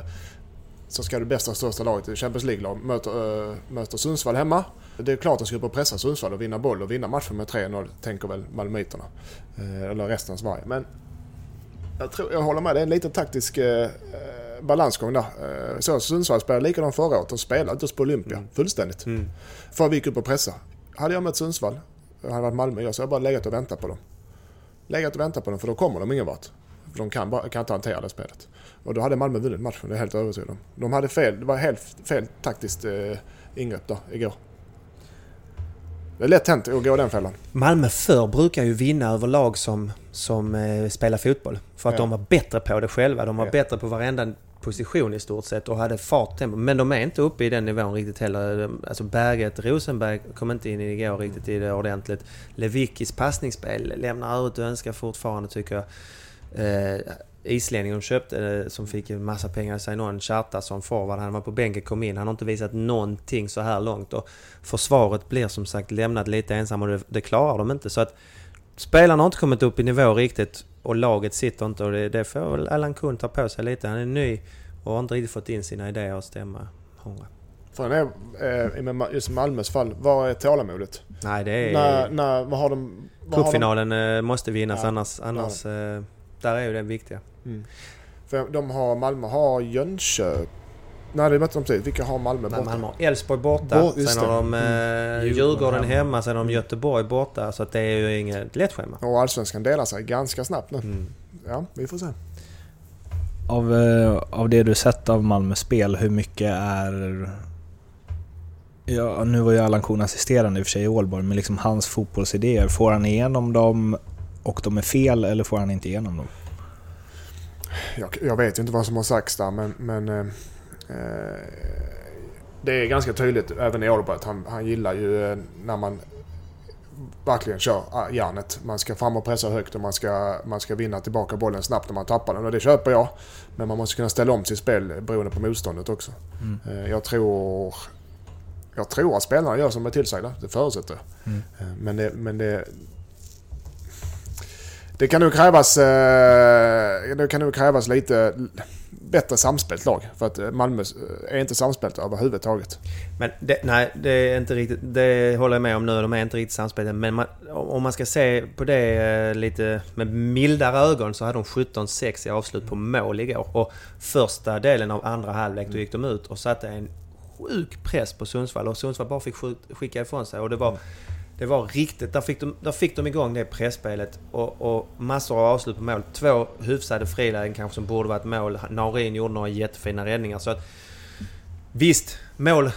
så ska det bästa och största laget i Champions League-lag möter, äh, möter Sundsvall hemma. Det är klart att de ska upp och pressa Sundsvall och vinna boll och vinna matchen med 3-0, tänker väl malmöiterna. Eh, eller resten av Sverige. Men jag, tror, jag håller med, det är en liten taktisk eh, balansgång där. Eh, så Sundsvall spelade likadant förra året. De spelade inte oss på Olympia, fullständigt. För vi gick upp och pressa. Hade jag mött Sundsvall, jag hade varit Malmö, jag så hade jag bara legat och väntat på dem. Legat och väntat på dem, för då kommer de ingen vart. För de kan, bara, kan inte hantera det spelet. Och då hade Malmö vunnit matchen, det är jag helt övertygad om. De hade fel, det var helt fel taktiskt eh, ingrepp där igår. Det är lätt hänt att gå den fällan. Malmö förr brukar ju vinna över lag som, som eh, spelar fotboll. För att Ja. de var bättre på det själva. De var Ja. bättre på varenda position i stort sett och hade fart tempo. Men de är inte uppe i den nivån riktigt heller. Alltså Berget, Rosenberg kom inte in igår riktigt i det ordentligt. Lewickis passningsspel lämnar övrigt att önska fortfarande tycker jag. Eh, islänningen de köpte eh, som fick en massa pengar, säg någon Kjartason forward, han var på bänken, kom in. Han har inte visat någonting så här långt och försvaret blir som sagt lämnat lite ensam och det, det klarar de inte. Så att spelarna har inte kommit upp i nivå riktigt och laget sitter inte och det, det får väl Allan Kuhn ta på sig lite. Han är ny och har inte riktigt fått in sina idéer att stämma hundra. Frågan är, eh, just Malmös fall, vad är tålamodet? Nej, det är... När, när, vad har de... Cupfinalen eh, måste vinnas Ja. annars... annars eh, där är ju det viktiga. Mm. För de har, Malmö har Jönköping... Nej, det mötte de tidigt. Vilka har Malmö Nej, borta? Malmö har Elfsborg borta, Bort- sen har de eh, Mm. Djurgården, Djurgården hemma, sen har de Göteborg borta. Så att det är ju inget lätt schema. Och Allsvenskan delar sig ganska snabbt nu. Mm. Ja, vi får se. Av, eh, av det du sett av Malmös spel, hur mycket är... Ja, nu var ju Allan Kuhn assisterande i och för sig i Ålborg, men liksom hans fotbollsidéer, får han igenom dem och de är fel eller får han inte igenom dem? Jag, jag vet inte vad som har sagts där men, men eh, eh, det är ganska tydligt även i Ålborg att han, han gillar ju eh, när man verkligen kör ah, järnet. Man ska fram och pressa högt och man ska, man ska vinna tillbaka bollen snabbt när man tappar den och det köper jag. Men man måste kunna ställa om sitt spel beroende på motståndet också. Mm. Eh, jag tror jag tror att spelarna gör som de är tillsagda, det förutsätter jag. Mm. Men det, men det, det kan nog krävas, eh, det kan nog krävas lite bättre samspelt lag. För att Malmö är inte samspelt överhuvudtaget. Men det, nej, det är inte riktigt... Det håller jag med om nu. De är inte riktigt samspelta. Men man, om man ska se på det eh, lite med mildare ögon så hade de 17-6 i avslut på mål igår. Och första delen av andra halvlek då gick de ut och satte en sjuk press på Sundsvall. Och Sundsvall bara fick sk- skicka ifrån sig. Och det var... Det var riktigt, där fick, de, där fick de igång det pressspelet och, och massor av avslut på mål. Två hyfsade frilägen kanske som borde varit mål. Naurin gjorde några jättefina räddningar. Så att, visst, mål,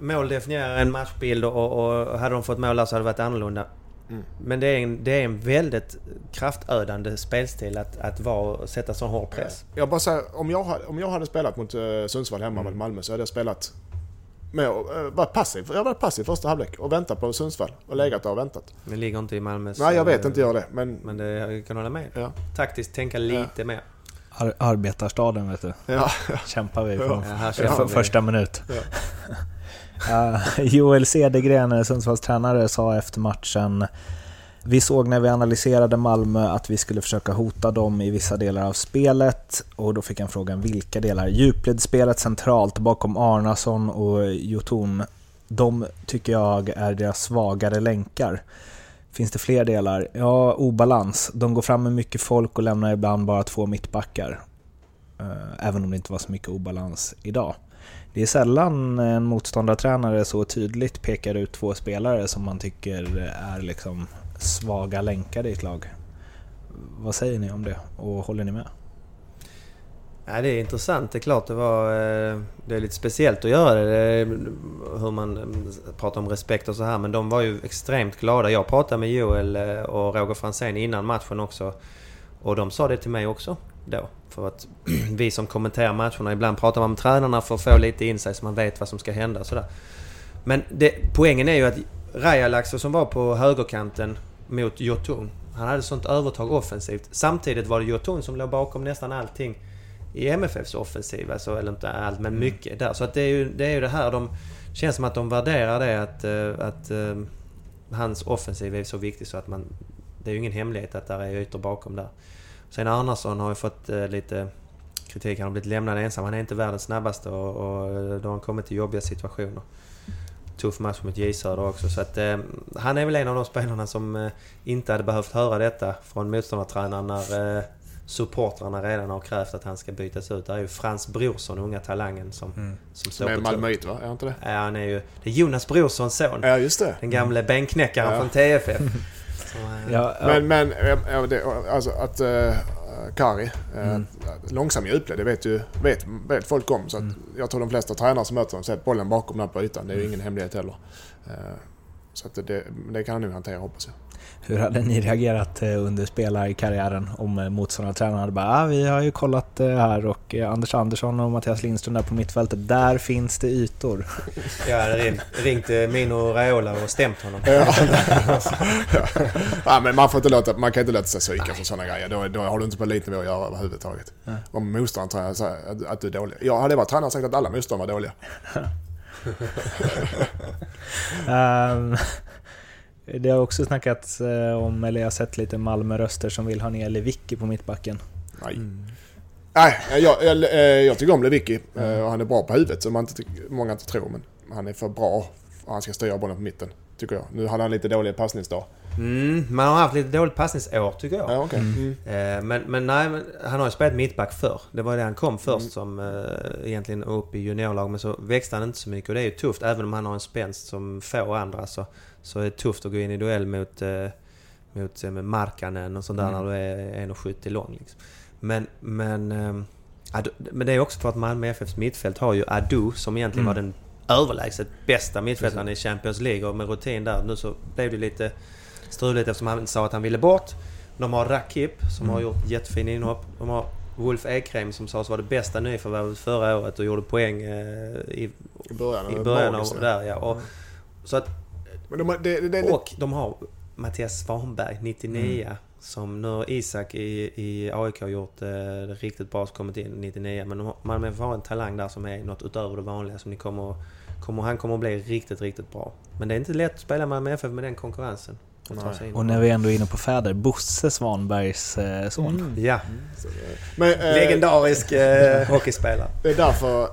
mål definierar en matchbild och, och hade de fått mål där så hade det varit annorlunda. Mm. Men det är, en, det är en väldigt kraftödande spelstil att, att vara, sätta sån hård press. Jag bara säger, om jag, om jag hade spelat mot eh, Sundsvall hemma mot Malmö så hade jag spelat med, uh, varit passiv. Jag hade varit passiv första halvlek och väntat på Sundsvall. Och legat där och väntat. Det ligger inte i Malmös... Nej, jag vet eh, inte jag det. Men, Men det, jag kan hålla med. ja. Taktiskt tänka lite mer. Ar- arbetarstaden vet du, Ja, kämpar vi från Ja, vi- första minut. Ja. Eh, Joel Cedergren, Sundsvalls tränare, sa efter matchen vi såg när vi analyserade Malmö att vi skulle försöka hota dem i vissa delar av spelet och då fick han frågan vilka delar? Djupledsspelet centralt bakom Arnason och Jotun. De tycker jag är deras svagare länkar. Finns det fler delar? Ja, obalans. De går fram med mycket folk och lämnar ibland bara två mittbackar. Eh, även om det inte var så mycket obalans idag. Det är sällan en motståndartränare så tydligt pekar ut två spelare som man tycker är liksom svaga länkar i ett lag. Vad säger ni om det och håller ni med? Ja, det är intressant. Det är klart det var... Eh, det är lite speciellt att göra det. det hur man eh, pratar om respekt och så här. Men de var ju extremt glada. Jag pratade med Joel eh, och Roger Franzén innan matchen också. Och de sa det till mig också då. För att vi som kommenterar matcherna, ibland pratar man med tränarna för att få lite insight så man vet vad som ska hända sådär. Men det, poängen är ju att Rajalaxo som var på högerkanten mot Jotun. Han hade sånt övertag offensivt. Samtidigt var det Jotun som låg bakom nästan allting i MFFs offensiv. Alltså, eller inte allt, men mycket där. Så att det är ju det, är ju det här de... känns som att de värderar det att, eh, att eh, hans offensiv är så viktig så att man... Det är ju ingen hemlighet att där är ytor bakom där. Sen Arnason har ju fått eh, lite kritik. Han har blivit lämnad ensam. Han är inte världens snabbaste och, och då har han kommit till jobbiga situationer. Tuff match mot J Söder också. Så att, eh, han är väl en av de spelarna som eh, inte hade behövt höra detta från motståndartränaren när eh, supportrarna redan har krävt att han ska bytas ut. Det är ju Frans Brorsson, unga talangen, som, som står med på. Malmöit va? Är inte det? Ja, han är ju... Det är Jonas Brorssons son. Ja, just det. Den gamle bänknäckaren Ja. från TFF. Så, eh, Ja, ja. Men, men ja, det, alltså att uh, Kari, uh, Mm. långsam i djupled, det vet ju vet, vet folk om. Så att Mm. jag tror de flesta tränare som möter dem sett bollen bakom den på ytan. Det är ju ingen hemlighet heller. Eh, så att det, det kan han nog hantera hoppas jag. Hur hade ni reagerat eh, under spelarkarriären om eh, motståndartränaren hade bara ah, vi har ju kollat eh, här och Anders Andersson och Mattias Lindström där på mittfältet, där finns det ytor. Jag hade ringt, ringt Mino Raiola och stämt honom. Ja. ja, men man, får inte låta, man kan inte låta sig psyka för sådana grejer. Då, då har du inte på elitnivå att göra överhuvudtaget. Nej. Om motståndaren säger att, att du är dålig. Jag hade varit tränare och sagt att alla motståndare var dåliga. Ehm, Det har också snackats eh, om, eller jag har sett lite Malmö-röster som vill ha ner Lewicki på mittbacken. Nej. Nej, jag, jag, eh, jag tycker om Lewicki eh, och han är bra på huvudet som man inte, många inte tror. Men han är för bra han ska styra bollen på mitten. Tycker jag. Nu hade han lite dålig passningsdag. Mm, man har haft lite dåligt passningsår tycker jag. Ja, okej. Mm. Eh, Men, men nej, men han har ju spelat mittback förr. Det var det han kom först Mm. som eh, egentligen upp i juniorlag. Men så växte han inte så mycket och det är ju tufft. Även om han har en spänst som få andra så, så är det tufft att gå in i duell mot, eh, mot eh, med Markkanen och sånt där Mm. när du är 1,70 lång. Liksom. Men, men, eh, men det är också för att Malmö FFs mittfält har ju Adu som egentligen Mm. var den överlägset bästa mittfältaren i Champions League och med rutin där. Nu så blev det lite struligt eftersom han sa att han ville bort. De har Rakip som Mm. har gjort jättefina inhopp. De har Wolf Ekrem som sades vara det bästa nyförvärvet förra året och gjorde poäng eh, i, I början. i början av där ja. Och, så att, de, har- det, det, det, och de har Mattias Svanberg, 99. Mm. Som nu Isak i, i AIK har gjort eh, det riktigt bra, så kommit in 99. Men har, Malmö har en talang där som är något utöver det vanliga som ni kommer, kommer Han kommer att bli riktigt, riktigt bra. Men det är inte lätt att spela med Malmö FF med den konkurrensen. Och. Och när vi ändå är inne på fäder, Bosse Svanbergs eh, son. Ja, så, eh, men, eh, legendarisk eh, hockeyspelare. Det är därför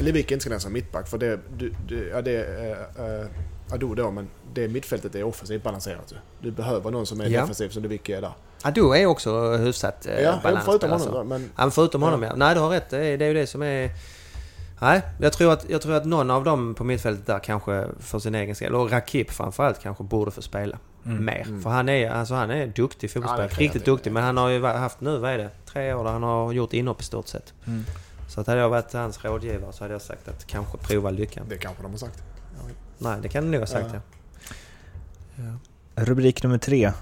Lewicki inte ska läsa mittback. För det, du, du, ja, det är äh, Ado då, men det mittfältet är offensivt balanserat. ju. Du behöver någon som är Ja. defensiv som Lewicki är där. Adu är också hyfsat eh, Ja, balansspelare. förutom honom alltså. då, men... Ja, förutom honom ja. Nej, du har rätt. Det är, det är ju det som är... Nej, jag tror, att, jag tror att någon av dem på mittfältet där kanske för sin egen skull, och Rakip framförallt kanske borde få spela Mm. mer. Mm. För han är, alltså han är duktig fotbollsspelare. Ja, Riktigt duktig. Men han har ju haft nu, vad är det? Tre år där han har gjort inhopp i stort sett. Mm. Så att hade jag varit hans rådgivare så hade jag sagt att kanske prova lyckan. Det kanske de har sagt. Nej, det kan du nog ha sagt Ja. ja. Rubrik nummer tre.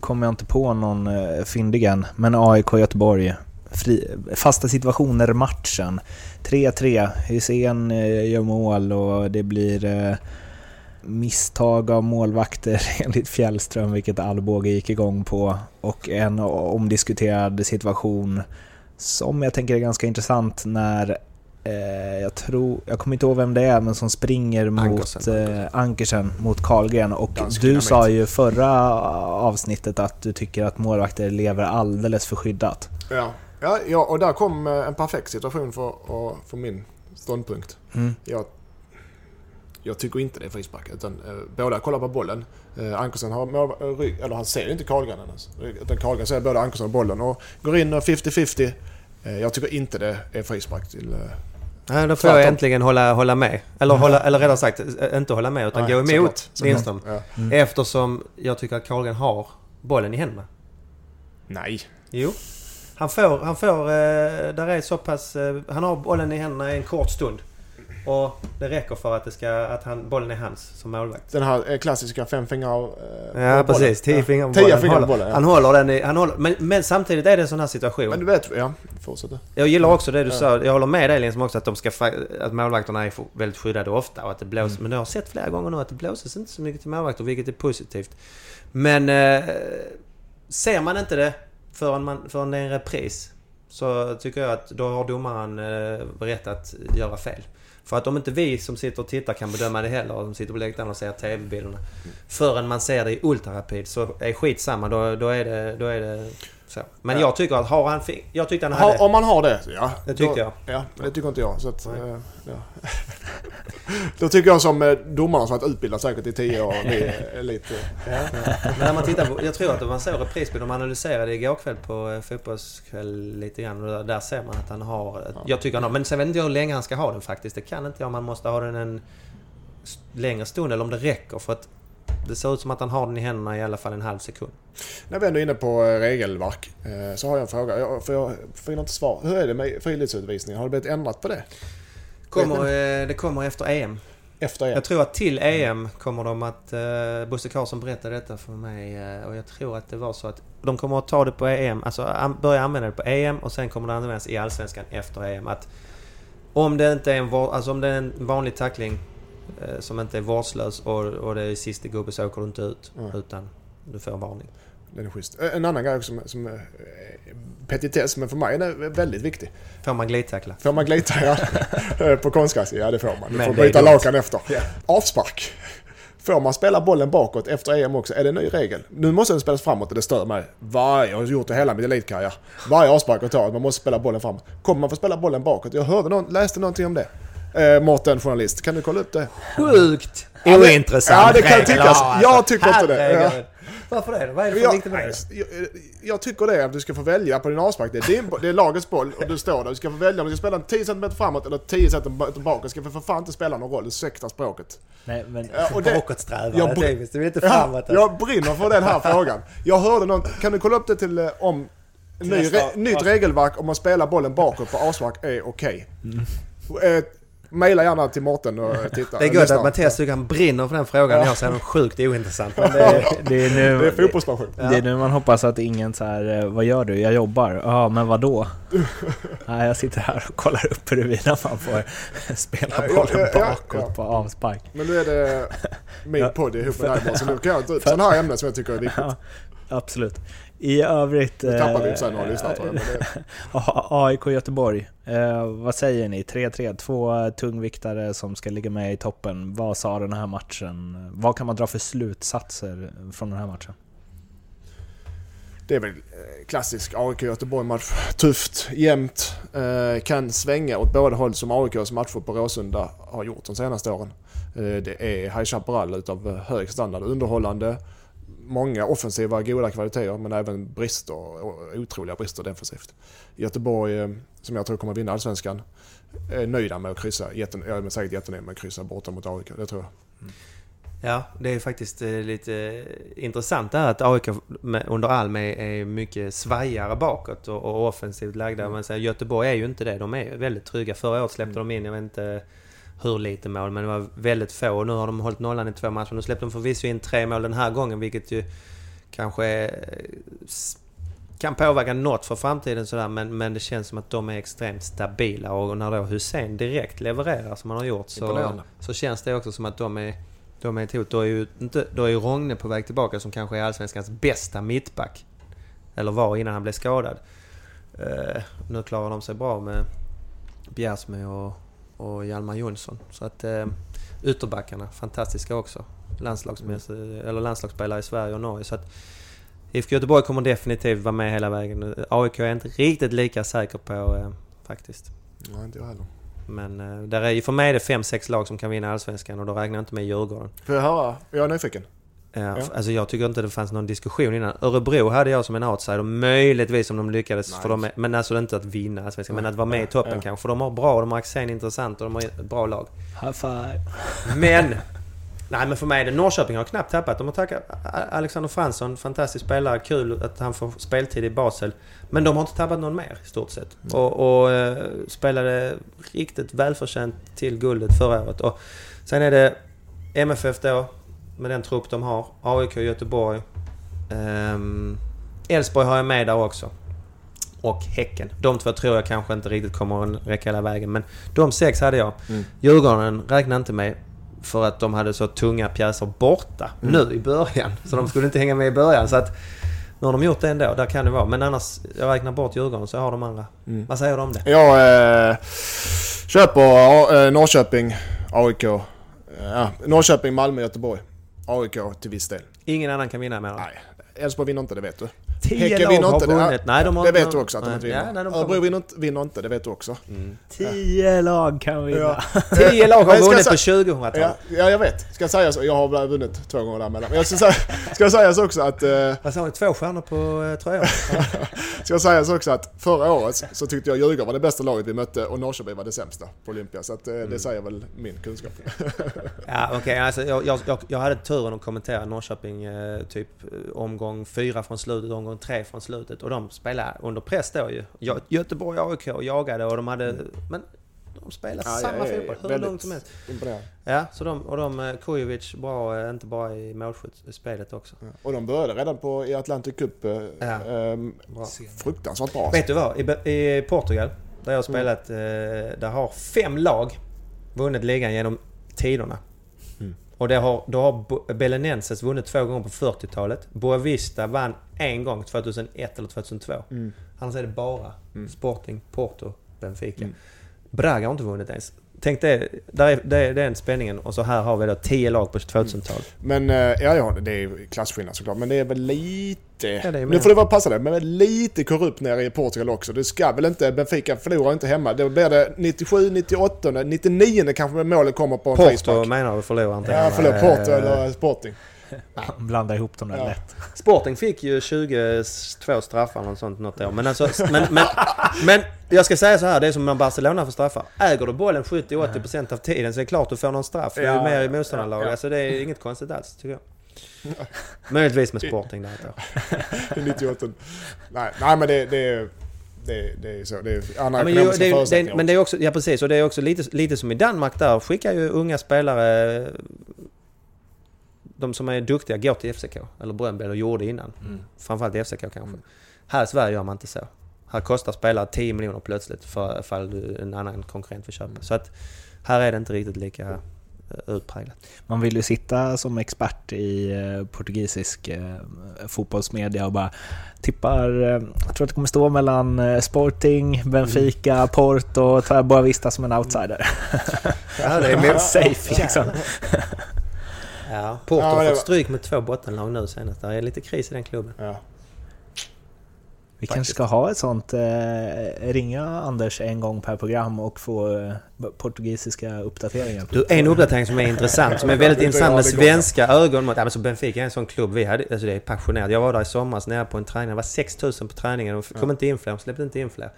Kommer jag inte på någon eh, fyndig än, men AIK Göteborg. Fri, fasta situationer matchen. 3-3. Hysén eh, gör mål och det blir eh, misstag av målvakter enligt Fjällström, vilket Alvbåge gick igång på. Och en omdiskuterad situation som jag tänker är ganska intressant när eh, jag tror, jag kommer inte ihåg vem det är, men som springer mot Ankersen. eh, Ankersen mot Karlgren. Och Dansk du dynamit. sa ju förra avsnittet att du tycker att målvakter lever alldeles för skyddat. Ja. Ja, ja, och där kom eh, en perfekt situation för, för min ståndpunkt. Mm. Jag, jag tycker inte det är frispark. Utan, eh, båda kollar på bollen. Eh, Ankersen har mål, eh, rygg, eller han ser ju inte Karlgren ens. Utan Karlgren ser både Ankersen och bollen och går in och 50-50. Eh, jag tycker inte det är frispark till... Eh, Nej, då får jag Tvärtom. äntligen hålla, hålla med. Eller, hålla, eller rättare sagt, eh, inte hålla med utan Nej, gå emot. Lindström. ja. Mm. Eftersom jag tycker att Karlgren har bollen i händerna. Nej. Jo. Han får, han får, där är så pass, han har bollen i händerna i en kort stund. Och det räcker för att, det ska, att han, bollen är hans som målvakt. Den här eh, klassiska fem fingrar eh, Ja precis, tio fingrar på bollen. Fingrar på bollen, ja. han håller den i, han håller, men, men samtidigt är det en sån här situation. Men du vet, ja. Fortsätt. Jag gillar också det du Ja. sa. Jag håller med dig Lindström också att, de ska, att målvakterna är väldigt skyddade ofta och att det blåser. Mm. Men jag har sett flera gånger nu att det blåses inte så mycket till målvakter vilket är positivt. Men eh, ser man inte det förrän, man, förrän det är en repris så tycker jag att då har domaren eh, rätt att göra fel. För att om inte vi som sitter och tittar kan bedöma det heller, och som sitter på läktaren och ser TV-bilderna. Förrän man ser det i ultrarapid så är skit samma. Då, då, är det, då är det så. Men Ja. jag tycker att har han... Jag tyckte han hade... Ha, om man har det, ja. Det tyckte jag. Ja, det tycker inte jag. Så att, eh, ja. Då tycker jag som eh, domarna som varit utbildad säkert i tio år. Lite... Ja. Men när man tittar på, jag tror att man såg reprisbild, de analyserade igår kväll på eh, fotbollskväll lite grann och där, ser man att han har... Ja. Jag tycker han har, men sen vet inte jag hur länge han ska ha den faktiskt. Det kan inte jag, man måste ha den en längre stund eller om det räcker för att det ser ut som att han har den i händerna i alla fall en halv sekund. När vi ändå är inne på eh, regelverk eh, så har jag en fråga. Jag, för jag får inte svar. Hur är det med friluftsutvisningar? Har det blivit ändrat på det? Kommer, eh, det kommer efter EM. Efter er? Jag tror att till EM kommer de att... Uh, Bosse Karlsson berättade detta för mig och jag tror att det var så att de kommer att ta det på EM, alltså börja använda det på EM och sen kommer det användas i Allsvenskan efter EM. Att om det inte är en, alltså om det är en vanlig tackling som inte är vårdslös och, och det är sista gubbe så åker du inte ut Mm. utan du får varning. Den är schysst. Eh, En annan grej som, som är eh, petitess, men för mig är den väldigt viktig. Får man glidtackla? Får man glidtackla på konstgräs? Ja, det får man. Du Men får byta lakan efter. Ja. Avspark. Får man spela bollen bakåt efter EM också? Är det en ny regel? Nu måste den spelas framåt och det stör mig. Varje, jag har gjort det hela min elitkarriär. Varje avspark jag tar, man måste spela bollen framåt. Kommer man få spela bollen bakåt? Jag hörde någon, läste någonting om det. Eh, Mårten, journalist. Kan du kolla upp det? Sjukt Ja, ointressant ja, det kan tyckas. Ja, Jag tycker inte det. Ja. Varför det? Vad är det för viktigt med det? jag, jag tycker det, att du ska få välja på din avspark. Det är, din, det är lagets boll och du står där. Du ska få välja om du ska spela den 10 cm framåt eller 10 cm bakåt. Det ska för fan inte spela någon roll, ursäkta språket. Nej, men... Ja, Bakåtsträvare, typiskt. Du vill inte Ja, framåt. alltså. jag brinner för den här frågan. Jag hörde någon, kan du kolla upp det till eh, om ny, nästa re, nytt regelverk om man spelar bollen bakåt på avspark är okej. Mm. Eh, Maila gärna till Mårten och titta. Det är gott att Mattias tycker han brinner för den frågan. Jag säger något sjukt ointressant. Men det är, Det är nu... Det är fotbollspassion. Det är nu man hoppas att ingen så här, eh, vad gör du? Jag jobbar. Ja, men vad då? Nej, jag sitter här och kollar upp huruvida man får spela Ja, bollen ja, ja, bakåt ja. på avspark. Men nu är det min Ja. podd ihop med dig Mårten, så nu kan jag ta upp sådana här ämnen som jag tycker är viktigt. Ja, absolut. I övrigt... Nu tappar vi eh, sig några lyssnare tror jag. Men det, A- AIK Göteborg. Eh, vad säger ni? 3-3, två tungviktare som ska ligga med i toppen. Vad sa den här matchen? Vad kan man dra för slutsatser från den här matchen? det är väl eh, klassisk AIK Göteborg-match. Tufft, jämnt, eh, kan svänga åt båda håll som AIKs matcher på Råsunda har gjort de senaste åren. Eh, det är High Chaparral utav hög standard, underhållande, många offensiva goda kvaliteter men även brister, och otroliga brister defensivt. Göteborg, eh, som jag tror kommer vinna Allsvenskan, är nöjda med att kryssa, jätten, jag är säkert jättenöjd med att kryssa borta mot AIK, det tror jag. ja, det är faktiskt eh, lite intressant det här att AIK under Alm är, mycket svajigare bakåt och, och offensivt lagda. Men så här, Göteborg är ju inte det. De är väldigt trygga. Förra året släppte de in, jag vet inte hur lite mål, men det var väldigt få. Och nu har de hållit nollan i två matcher. Nu släppte de förvisso in tre mål den här gången, vilket ju kanske s- kan påverka något för framtiden sådär. Men, men det känns som att de är extremt stabila. Och när då Hussein direkt levererar som han har gjort så, så känns det också som att de är de är ett hot. Då är ju, inte, då är ju Rogne på väg tillbaka som kanske är Allsvenskans bästa mittback. Eller var innan han blev skadad. Eh, nu klarar de sig bra med Bjärsmyr och, och Hjalmar Jonsson. Så att eh, ytterbackarna, fantastiska också. Landslagsmässigt, eller landslagsspelare i Sverige och Norge. Så att IFK Göteborg kommer definitivt vara med hela vägen. AIK är jag inte riktigt lika säker på eh, faktiskt. Nej, inte jag heller. Men eh, där är, ju- för mig är det fem sex lag som kan vinna Allsvenskan och då räknar jag inte med Djurgården. Får jag höra? Jag är nyfiken. Ja, Ja. Alltså jag tycker inte det fanns någon diskussion innan. Örebro hade jag som en outsider, möjligtvis om de lyckades. Nej. För de men alltså inte att vinna Allsvenskan, men att vara med i toppen Ja. kanske. För de har bra, de har Axén intressant och de har ett bra lag. High five. Men! Nej men för mig är det Norrköping har knappt tappat. De har tackat Alexander Fransson, fantastisk spelare. Kul att han får speltid i Basel. Men de har inte tappat någon mer i stort sett. Och, och eh, spelade riktigt välförtjänt till guldet förra året. Och sen är det MFF då, med den trupp de har. AIK Göteborg. Ehm, Elfsborg har jag med där också. Och Häcken. De två tror jag kanske inte riktigt kommer att räcka hela vägen. Men de sex hade jag. Mm. Djurgården räknar inte med för att de hade så tunga pjäser borta Mm. nu i början. Så de skulle inte hänga med i början. Så att nu har de gjort det ändå. Där kan det vara. Men annars, jag räknar bort Djurgården så jag har de andra. Mm. Vad säger du om det? Jag eh, köper eh, Norrköping, AIK. Ja, Norrköping, Malmö, Göteborg. AIK till viss del. Ingen annan kan vinna med dem. Nej, Elfsborg vinner inte, det vet du. Tio Häcken lag har inte det. vunnit. Nej, de har, Det vet du också att de inte Ja, vinner. nej, de Örebro vinner inte, vinner inte, det vet du också. Mm. Tio lag kan vinna. Ja. Tio lag har vunnit på 2000-talet. Ja, ja, jag vet. Ska sägas, jag har vunnit två gånger däremellan. Men jag ska, säga, ska sägas också att... Eh, Vad sa ni? Två stjärnor på eh, tröjan? ska sägas också att förra året så tyckte jag Djurgården var det bästa laget vi mötte och Norrköping var det sämsta på Olympia. Så att, eh, det säger väl min kunskap. Ja, okej. alltså, jag, jag, jag, hade turen att kommentera Norrköping eh, typ omgång fyra från slutet, omgång tre från slutet. Och de spelade under press då ju. Gö- Göteborg AIK jagade och de hade... Men de spelade Ja, samma jag är fotboll hur långt som helst. Ja, så de, och de, eh, Kujovic bra, eh, inte bara i målskyttespelet också. Ja. Och de började redan på, i Atlantic Cup. Ja. ehm, Bra. fruktansvärt bra. Vet du vad? I, I Portugal, där jag har spelat, eh, där har fem lag vunnit ligan genom tiderna. Mm. Och det har, då har Belenenses vunnit två gånger på 40-talet. Boavista vann en gång 2001 eller 2002. Mm. Annars är det bara Mm. Sporting, Porto, Benfica. Mm. Braga har inte vunnit ens. Tänk det, där är, det är den spänningen och så här har vi då 10 lag på 2000-talet. Men eh, ja, ja, det är klasskillnad såklart. Men det är väl lite... Ja, är nu med. får det vara passa det, men lite korrupt nere i Portugal också. Det ska väl inte... Benfica förlorar inte hemma. Då blir det 97, 98, 99 kanske målet kommer på en Porto frispark. menar du förlorar inte? Ja, förlåt. Eh, Porto eller Sporting. Blanda ihop dem där Ja. lätt. Sporting fick ju 22 straffar eller sånt något år. Men, alltså, men, men, men jag ska säga så här, det är som när Barcelona får straffar. Äger du bollen 70-80% av tiden så är det klart du får någon straff. Det är ju mer i ja, motståndarlag. ja, ja. Alltså det är inget konstigt alls tycker jag. Möjligtvis med Sporting där ett år. I 98. Nej, nej men det, det, det, det är så. Det är andra Ja, men, ekonomiska är- det, förutsättningar. är- men det är också, ja precis, och det är också lite, lite som i Danmark där skickar ju unga spelare de som är duktiga går till FCK, eller Bröndby, eller gjorde innan. Mm. Framförallt FCK kanske. Här i Sverige gör man inte så. Här kostar spelare 10 miljoner plötsligt för ifall du, en annan konkurrent vill köpa. Så att här är det inte riktigt lika eh, utpräglat. Man vill ju sitta som expert i eh, portugisisk eh, fotbollsmedia och bara tippar, jag tror att det kommer stå mellan Sporting, Benfica, Porto och tar Boa Vista som en outsider. Ja, det är mer safe liksom. Ja, Porto Ja, har fått stryk med två bottenlag nu senast. Det är lite kris i den klubben. Ja. Vi kanske ska ha ett sånt, eh, ringa Anders en gång per program och få eh, portugisiska uppdateringar. Du, en uppdatering som är intressant, som är väldigt intressant med svenska ögon mot... Ja, men så Benfica är en sån klubb vi hade, alltså det är passionerat. Jag var där i somras nere på en träning, det var 6000 på träningen. De kom inte in fler, de släppte inte in fler.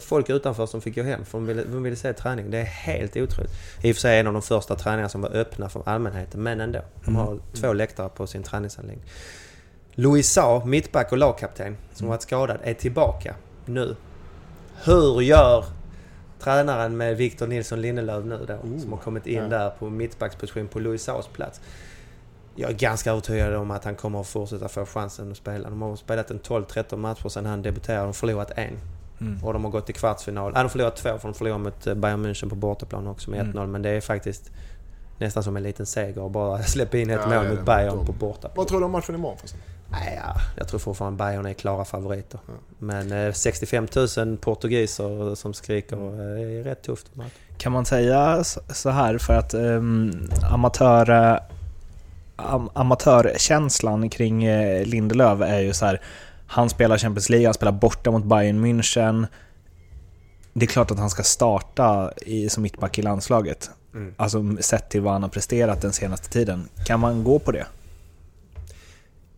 Folk utanför som fick gå hem för de ville, de ville se träning. Det är helt otroligt. I och för sig en av de första träningarna som var öppna för allmänheten, men ändå. De har två läktare på sin träningsanläggning. Louis Sa, mittback och lagkapten, som varit skadad, är tillbaka nu. Hur gör tränaren med Victor Nilsson Lindelöf nu då, som har kommit in ja. där på mittbacksposition på Louis Saus plats. Jag är ganska övertygad om att han kommer att fortsätta få chansen att spela. De har spelat en 12-13 matcher sedan han debuterade och förlorat en. Mm. Och de har gått till kvartsfinal. Ja, de har förlorat två för de förlorade mot eh, Bayern München på bortaplan också med 1-0. Mm. Men det är faktiskt nästan som en liten seger att bara släppa in ett Ja, mål mot. Bayern De- på bortaplan. Vad tror du om matchen imorgon förresten? Nej, ja, jag tror fortfarande Bayern är klara favoriter. Ja. Men eh, 65 000 portugiser som skriker eh, är rätt tufft. Kan man säga så här för att um, amatör, eh, am, amatörkänslan kring eh, Lindelöf är ju så här. Han spelar Champions League, han spelar borta mot Bayern München. Det är klart att han ska starta i, som mittback i landslaget. Mm. Alltså sett till vad han har presterat den senaste tiden. Kan man gå på det?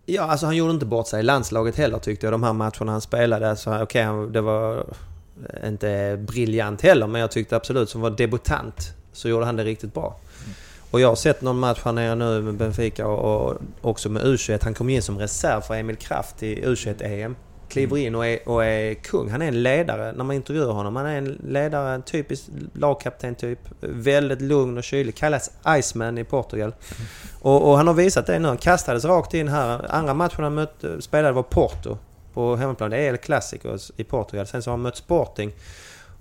Ja, alltså han gjorde inte bort sig i landslaget heller tyckte jag. De här matcherna han spelade. Så okej, han- det var inte briljant heller. Men jag tyckte absolut som var debutant så gjorde han det riktigt bra. Och jag har sett någon match här nere nu med Benfica och, och också med U21. Han kom in som reserv för Emil Kraft i U21-EM. Kliver in och är, och är kung. Han är en ledare när man intervjuar honom. Han är en ledare, en typisk lagkapten typ. Väldigt lugn och kylig. Kallas Iceman i Portugal. Och, och han har visat det nu. Han kastades rakt in här. Andra matchen han mötte, spelade var Porto på hemmaplan. Det är El Clasico i Portugal. Sen så har han mött Sporting.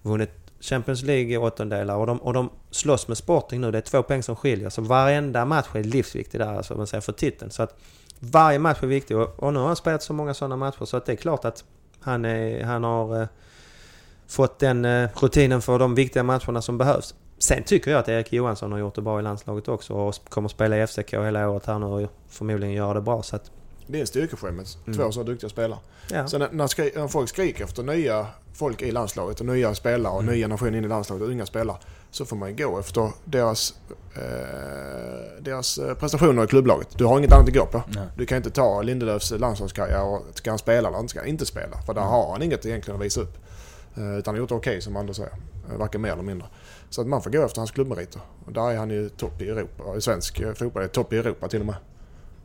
Vunnit Champions League åttondelar och de, och de slåss med Sporting nu. Det är två poäng som skiljer. Så varenda match är livsviktig där, alltså, om man säger, för titeln. Så att varje match är viktig och, och nu har han spelat så många sådana matcher så att det är klart att han, är, han har eh, fått den eh, rutinen för de viktiga matcherna som behövs. Sen tycker jag att Erik Johansson har gjort det bra i landslaget också och kommer spela i FCK hela året här nu och förmodligen göra det bra. Så att, det är en styrkeskäl med Mm. två så duktiga spelare. ja. Sen när, när, skri, när folk skriker efter nya folk i landslaget och nya spelare och Mm. ny generation in i landslaget och unga spelare så får man gå efter deras, eh, deras eh, prestationer i klubblaget. Du har inget annat att gå på. Nej. Du kan inte ta Lindelöfs landslagskarriär och ska han spela eller ska han inte spela? För där Mm. har han inget egentligen att visa upp. Eh, utan han har gjort det okej som Anders säger. Eh, Varken mer eller mindre. Så att man får gå efter hans klubbmeriter. Och där är han ju topp i Europa. I svensk eh, fotboll är topp i Europa till och med.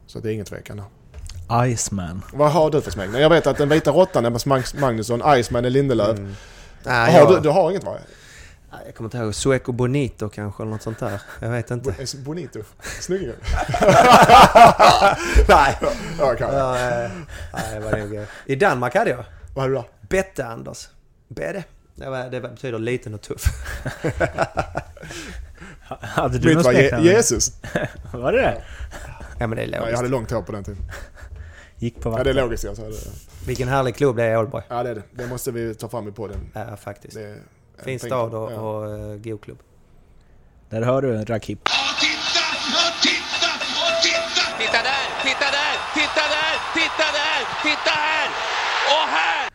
Så det är ingen tvekan där. Iceman. Vad har du för smeknamn? Jag vet att den vita råttan är Mag- Magnusson, Iceman är Lindelöf. Mm. Nej, har jag, du, du har inget va? Jag kommer inte ihåg. Sueco Bonito kanske eller något sånt där. Jag vet inte. Bo- Bonito. Snyggare. nej. Ja. Ja, eh, nej, det var nog, eh, I Danmark hade jag Vad hade du då? Bette Anders. Bette. Det, var, det betyder liten och tuff. Hade du Mitt något var Je-? Jesus. Var det det? Ja men det är Ja, jag logiskt. hade långt hår på den tiden. Gick på Ja, det är vatten. logiskt. Det. Vilken härlig klubb det är Ålborg. Ja, det är det. Det måste vi ta fram i podden. Ja faktiskt. Fin stad och, Ja. och uh, god klubb. Där hör du Rakip. Och titta, och titta, och titta! Titta där, titta där, titta där, titta där, titta här och här!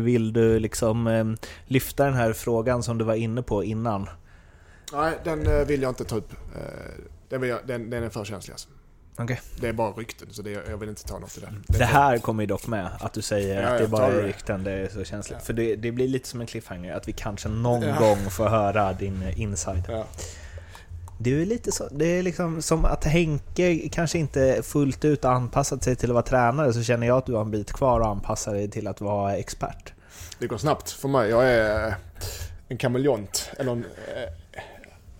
Vill du liksom eh, lyfta den här frågan som du var inne på innan? Nej, den eh, vill jag inte ta upp. Eh, Den, vill jag, den, den är för känslig alltså. Okej. Det är bara rykten, så det, jag vill inte ta något i det. Det här kommer ju dock med, att du säger Ja, att det är bara tar det. rykten, det är så känsligt. För det, det blir lite som en cliffhanger, att vi kanske någon Ja. gång får höra din eh, inside. Ja. Det är lite så, det är liksom som att Henke kanske inte fullt ut har anpassat sig till att vara tränare, så känner jag att du har en bit kvar att anpassa dig till att vara expert. Det går snabbt för mig. Jag är eh, en kameleont. Eller en...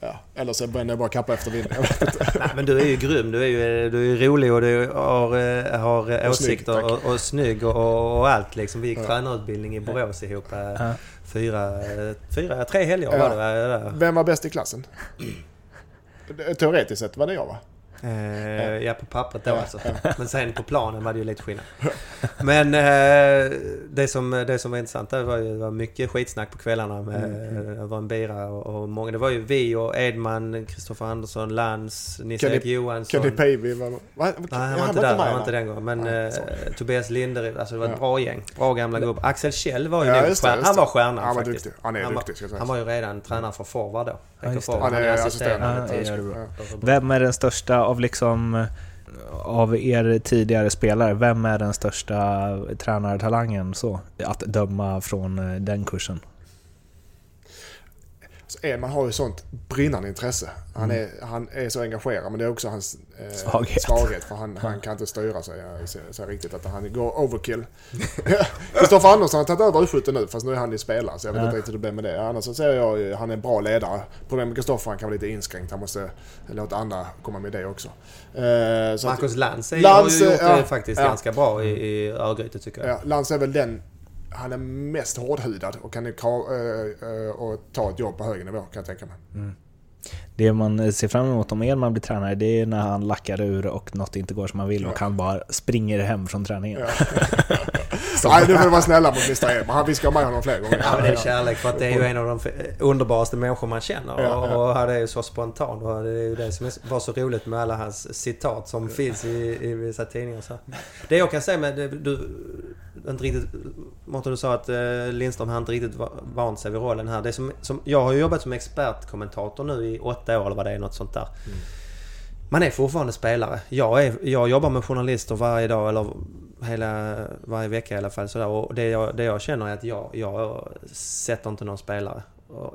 eh, Ja, eller så bränner jag bara kappa efter inte. Nej, men du är ju grym. Du är ju, du är rolig och du har, eh, har eh, Och snygg, åsikter tack. och, och snygg och, och, allt liksom. Vi gick Ja. tränarutbildning i Borås ihop. eh, Ja. Fyra, eh, fyra, tre helger Ja. var det va? där. Vem var bäst i klassen? Teoretiskt sett var det jag va? Eh, ja, på pappret då alltså. Men sen på planen var det ju lite skillnad. Men eh, det, som, det som var intressant där var ju det var mycket skitsnack på kvällarna. Med, Mm, Det var en bira och, och många. Det var ju vi och Edman, Kristoffer Andersson, Lantz, Nils-Erik Johansson. Kenny Pavey var... Va? Nej, han var inte där. Han var inte den gången. Men Nej, eh. Tobias Linder, alltså det var ett Ja. bra gäng. Bra gamla gubbar. Axel Kjell var ju Ja, nog stjärna. Han var stjärnan Han var faktiskt. duktig. Han är han duktig, var, ska jag säga. Han var ju redan tränare för forward då. Ja, just det. forward. Han är assistent. Ja, gör Ja. Vem är den största av liksom av er tidigare spelare, vem är den största tränartalangen så? Att döma från eh, den kursen. Så Edman har ju sånt brinnande intresse. Han är, han är så engagerad men det är också hans eh, Svaghet. svaghet för han, han kan inte styra sig. Jag ser, ser riktigt att han går overkill. Kristoffer Andersson har tagit över U17 nu fast nu är han ju spelare så jag vet Ja. inte riktigt hur det blir med det. Annars så ser jag ju, han är en bra ledare. Problemet med Kristoffer han kan vara lite inskränkt. Han måste låta andra komma med det också. Eh, så Marcus Lantz, har ju gjort ja, det faktiskt ja. ganska bra i, i Örgryte tycker jag. Ja, Lantz är väl den... Han är mest hårdhudad och kan eh, eh, och ta ett jobb på hög nivå kan jag tänka mig. Det man ser fram emot om Edman blir tränare, det är när han lackar ur och något inte går som han vill och han bara springer hem från träningen. Nej, nu får du vara snälla mot Mr Edman. Han- Vi ska ha med honom fler gånger. Ja, men det är kärlek för att det är ju en av de underbaraste människor man känner. Ja, och, ja. och han är ju så spontan. Och det är ju det som var så roligt med alla hans citat som finns i, i vissa tidningar. Så. Det jag kan säga med... Du, inte riktigt, Mårten, du sa att eh, Lindström har inte riktigt va- vant sig vid rollen här. Det som, som, jag har ju jobbat som expertkommentator nu i åtta år eller vad det är, något sånt där. Man är fortfarande spelare. Jag, är, jag jobbar med journalister varje dag eller hela, varje vecka i alla fall. Sådär. Och det jag, det jag känner är att jag, jag sätter inte någon spelare.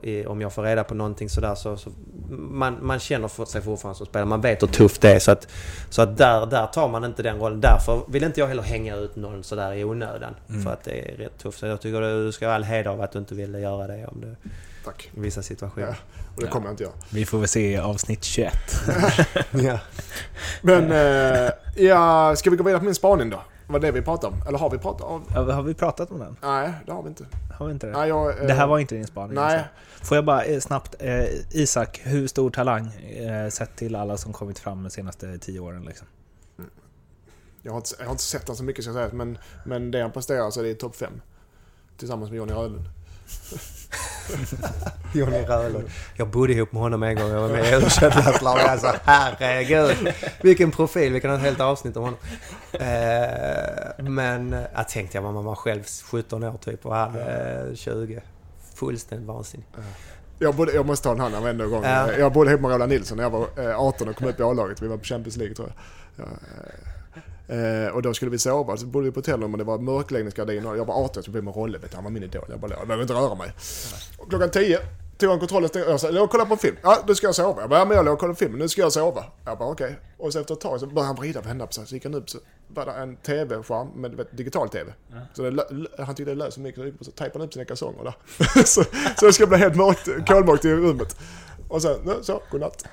I, om jag får reda på någonting sådär så... så man, man känner för sig fortfarande som spelare. Man vet hur tufft det är. Så att, så att där, där tar man inte den rollen. Därför vill inte jag heller hänga ut någon sådär i onödan. För att det är rätt tufft. Så jag tycker du ska ha all heder av att du inte ville göra det om du, Tack. i vissa situationer. Ja, och det kommer jag inte göra. Vi får väl se i avsnitt 21. Ja. Men, eh, ja, ska vi gå vidare på min spaning då? Vad det vi pratade om? Eller har vi pratat om? Ja, Har vi pratat om den? Nej, det har vi inte. Har vi inte det? Nej, jag, eh, Det här var inte din spaning? Nej. alltså. Får jag bara eh, snabbt, eh, Isak, hur stor talang eh, sett till alla som kommit fram de senaste tio åren? Liksom? Jag har, inte, jag har inte sett honom så mycket ska jag säga, men, men det han presterar så är det topp fem. Tillsammans med Johnny Rödlund. Johnny Röhlund. Jag bodde ihop med honom en gång. Jag var med i u Alltså herregud. Vilken profil. Vi kan ha ett helt avsnitt om honom. Eh, men jag tänkte jag var man var själv 17 år typ och han eh, 20. Fullständigt vansinnig. Jag, bodde, jag måste ta en annan vända gång. Ja. Jag bodde ihop med Roland Nilsson när jag var eh, 18 och kom upp i A-laget. Vi var på Champions League tror jag. Ja, eh, och då skulle vi sova. Så bodde vi på hotellrum och det var mörkläggningsgardiner. Jag var 18 så blev med Rolle. vet du, Han var min idol. Jag bara, jag behöver inte röra mig. Och klockan 10 tog han kontrollen och jag sa, jag kollar på en film. Ja, nu ska jag sova. Jag bara, ja, men jag låg och kollade på film. Nu ska jag sova. Jag bara, okej. Och så efter ett tag så började han vrida och vända på sig. Så gick han upp så var det en tv-skärm med vet, digital tv. Så det, han tyckte det lät så mycket så, och tejpade han upp sina kalsonger där. så, så det ska bli helt mörkt, kolmörkt i rummet. Och sen, så, godnatt.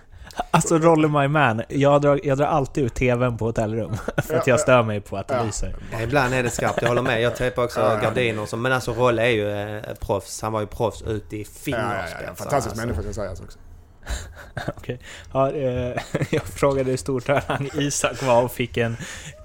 Alltså Roller My Man, jag drar, jag drar alltid ut TVn på hotellrum. För att jag stör mig på att det Ja. lyser. Ja, ibland är det skarpt, jag håller med. Jag tejpar också gardiner. och så. Men alltså Rolle är ju eh, proffs. Han var ju proffs ut i Ja, fingerspetsar. ja, ja, ja. Fantastisk alltså. människa ska sägas också. Okej. Ja, eh, jag frågade hur stor talang Isak var och fick en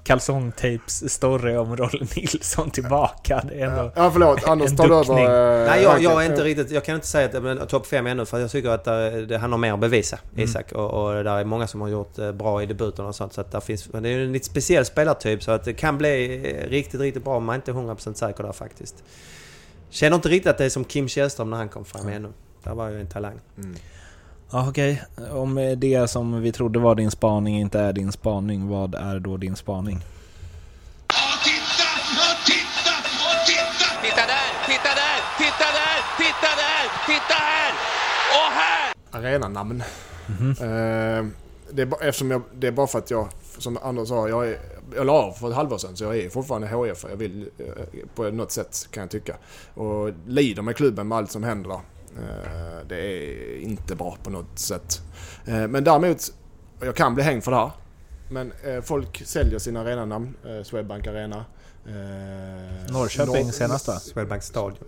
kalsongtapes-story om Rolle Nilsson tillbaka. Det är ändå... Ja, förlåt. Anders, En tar du över... eh, Nej, jag, jag är inte riktigt... Jag kan inte säga att det är topp 5 ännu för jag tycker att det, det, han har mer att bevisa, Mm. Isak. Och, och där är många som har gjort eh, bra i debuten och sånt. Så att där finns, det är en lite speciell spelartyp så att det kan bli eh, riktigt, riktigt bra. Men man är inte 100% säker där faktiskt. Känner inte riktigt att det är som Kim Källström när han kom fram ännu. Där var ju en talang. Ja, okej. Om det som vi trodde var din spaning inte är din spaning, vad är då din spaning? Titta! Titta! Och titta! Titta där, titta där, titta där, titta där, titta här! Och här! Arenanamn. Mhm. Eh, det, är bara, eftersom jag, det är bara för att jag, som Anders sa, jag, är, jag la av för ett halvår sedan så jag är fortfarande HIF. Jag vill eh, på något sätt kan jag tycka. Och lider med klubben med allt som händer där. Eh, det är inte bra på något sätt. Eh, men däremot, jag kan bli hängd för det här. Men eh, folk säljer sina arenanamn. Swedbank Arena. Norrköping Nor- senast va? Swedbank Stadion.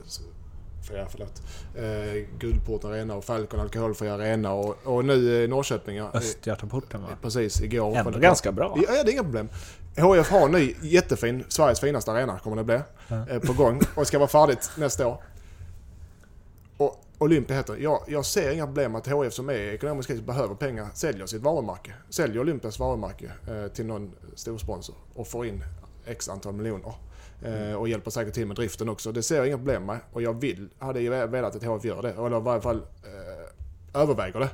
för, ja, förlåt. Eh, Gulport Arena och Falcon Alkoholfri Arena och, och nu Norrköping. Ja, Östgötaporten va? Precis, igår. Ändå ganska bra. Ja, det är inga problem. HF har en ny jättefin, Sveriges finaste arena kommer det bli. Eh, på gång och ska vara färdigt nästa år. Och Olympia heter jag, jag ser inga problem att HF som är ekonomisk kris behöver pengar säljer sitt varumärke. Säljer Olympias varumärke eh, till någon stor sponsor och får in x antal miljoner. Eh, och hjälper säkert till med driften också. Det ser jag inga problem med. Och jag vill, hade ju velat att HF gör det. Eller i varje fall eh, överväger det.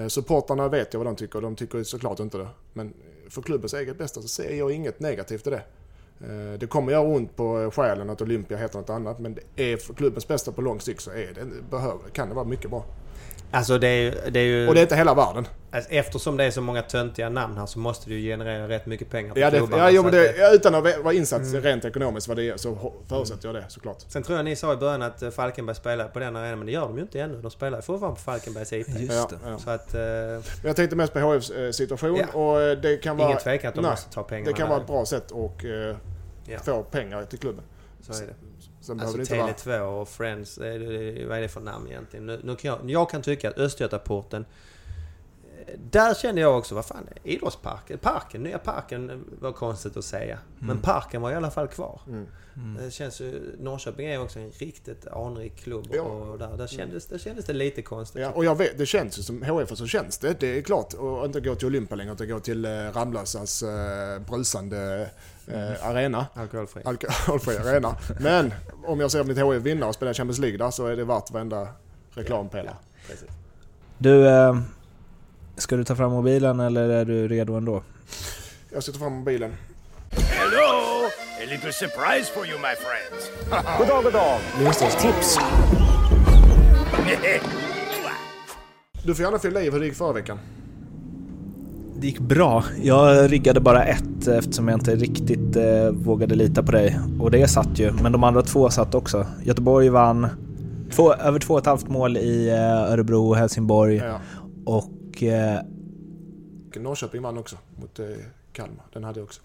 Eh, Supportrarna vet jag vad de tycker. De tycker såklart inte det. Men för klubbens eget bästa så ser jag inget negativt i det. Eh, det kommer göra ont på eh, själen att Olympia heter något annat. Men det är för klubbens bästa på lång sikt så är det, behöver, kan det vara mycket bra. Alltså det är. Det är ju Och det är inte hela världen. alltså, eftersom det är så många töntiga namn här så måste det ju generera rätt mycket pengar för Ja, det, klubbarna, ja, jo, men det, utan att vara insatt rent ekonomiskt vad det är så förutsätter jag det såklart. Sen tror jag ni sa i början att eh, Falkenberg spelar på den arenan, men det gör de ju inte ännu. De spelar fortfarande på Falkenbergs IP. Just Ja, det. ja. Så att... Eh, jag tänkte mest på HFs eh, situation Ja. och eh, det kan vara... ingen tvekan att de nej, måste ta pengarna Det kan vara ett bra sätt att eh, Ja. få pengar till klubben. Så är det. Sen Alltså det inte vara... Tele2 och Friends, vad är det för namn egentligen? Nu, nu kan jag, jag kan tycka att Östgötaporten där kände jag också, vad fan, idrottsparken, parken, nya parken var konstigt att säga. Men parken var i alla fall kvar. Mm. Det känns ju, Norrköping är också en riktigt anrik klubb Ja. och där, där, kändes, där kändes det lite konstigt. Ja, och jag vet, det känns ju som HF så känns det. Det är klart. Och inte gå till Olympia längre, utan gå till eh, Ramlösas eh, brusande eh, arena. Alkoholfri. Alkoholfri arena. Men om jag ser mitt HF vinna och spela Champions League där så är det värt varenda reklampelare. Precis. Du, eh, ska du ta fram mobilen eller är du redo ändå? Jag ska ta fram mobilen. Hello! A little surprise for you, my friends. Lindströms tips. Du får gärna fylla i hur det gick förra veckan. Det gick bra. Jag riggade bara ett eftersom jag inte riktigt eh, vågade lita på dig. Och det satt ju, men de andra två satt också. Göteborg vann. Två, över två och ett halvt mål i eh, Örebro och Helsingborg. Ja. Och eh, Norrköping vann också mot eh, Kalmar. Den hade jag också.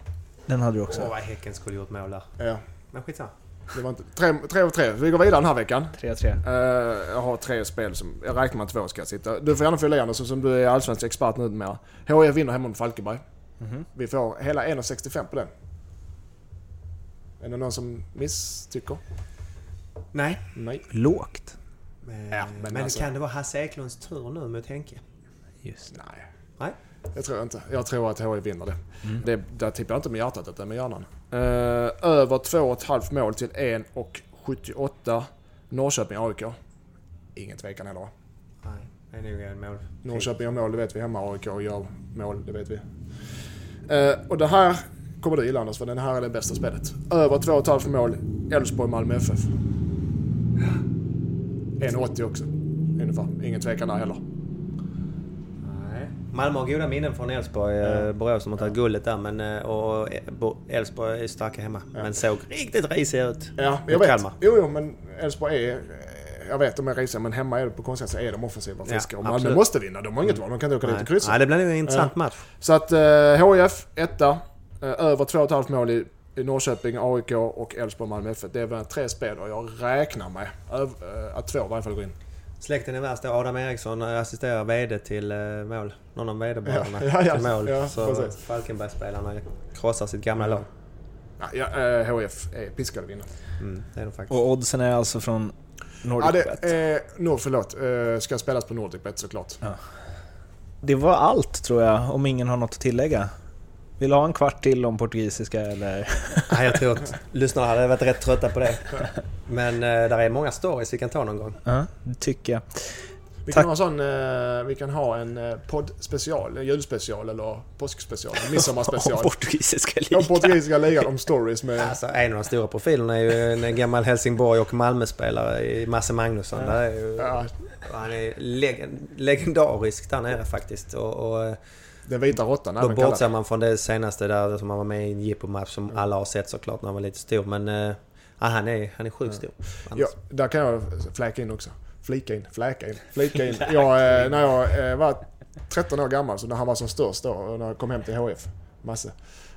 den hade du också. Åh, vad Häcken skulle gjort mål där. Ja, Men skitsamma. det var inte... Tre, tre av tre. Vi går vidare den här veckan. 3-3. Eh, jag har tre spel som... Jag räknar med två ska jag sitta. Du får gärna fylla i Anders som du är allsvensk expert nu med. HIF vinner hemma mot Falkenberg. Vi får hela 1,65 på den. Är det någon som misstycker? Nej. Nej. Lågt. Men, Ja, men men alltså- kan det vara Hasse Eklunds tur nu mot Henke? Just det. Nej. Nej. Jag tror inte. Jag tror att HIF vinner det. det där tippar jag inte med hjärtat utan med hjärnan. Uh, över 2,5 mål till 1,78. Norrköping AIK. Ingen tvekan heller va? Nej, det är nog en mål. Norrköping gör mål, det vet vi. Hemma AIK gör mål, det vet vi. Eh, och det här kommer du gilla Anders, för den här är det bästa spelet. Över 2,5 mål, Elfsborg-Malmö FF. 1,80 också. Ungefär. Ingen tvekan där heller. Nej. Malmö har goda minnen från Elfsborg. Ja. Borås som har tagit guldet där. Men, eh, och Bo- Elfsborg är starka hemma. Men såg riktigt risiga ut. Ja, jag vet. Kalmar. Jo, jo, men Elfsborg är... Jag vet, de är risiga, men hemma är det på konstgräs så är de offensiva och Ja, och Malmö absolut. måste vinna. De har inget val. De kan inte åka dit och Nej. kryssa. Nej, det blir en intressant match. Så att eh, HIF, etta. Eh, över 2,5 mål i, i Norrköping, AIK och Elfsborg, Malmö FF. Det är väl tre spel och jag räknar med eh, att två i varje fall går in. Släkten är värst. Adam Eriksson assisterar VD till eh, mål. Någon av VD-bröderna Ja, ja, ja. till mål. Ja, så precis. Falkenbergsspelarna krossar sitt gamla lag. Ja, ja, eh, HF är piskade att vinna. Mm, det är de faktiskt. Och oddsen är alltså från Ja, NordicBet. det, eh, Nord, förlåt. Eh, ska spelas på NordicBet såklart. Det var allt tror jag, om ingen har något att tillägga. Vill du ha en kvart till om portugisiska eller? Nej, jag tror att lyssnarna hade varit rätt trötta på det. Men eh, där är många stories vi kan ta någon gång. Ja, det tycker jag. Vi Tack. kan, ha sån, eh, vi kan ha en eh, poddspecial, en julspecial eller påskspecial, en midsommarspecial. Om portugisiska Om ligan. portugisiska ligan, om stories med... Alltså, en av de stora profilerna är ju en gammal Helsingborg och Malmö-spelare i Masse Magnusson. Det är ju, Ja, Han är leg legendarisk där nere faktiskt. Och, och den vita råttan då bortser man från det senaste där som han var med i en jippomatch som alla har sett såklart när han var lite stor. Men ja, han, är, han är sjukt stor. Ja, där kan jag fläka in också. Flika in, fläka in, flika in. Jag, eh, när jag eh, var 13 år gammal, så när han var som störst då, och när jag kom hem till HF, Masse.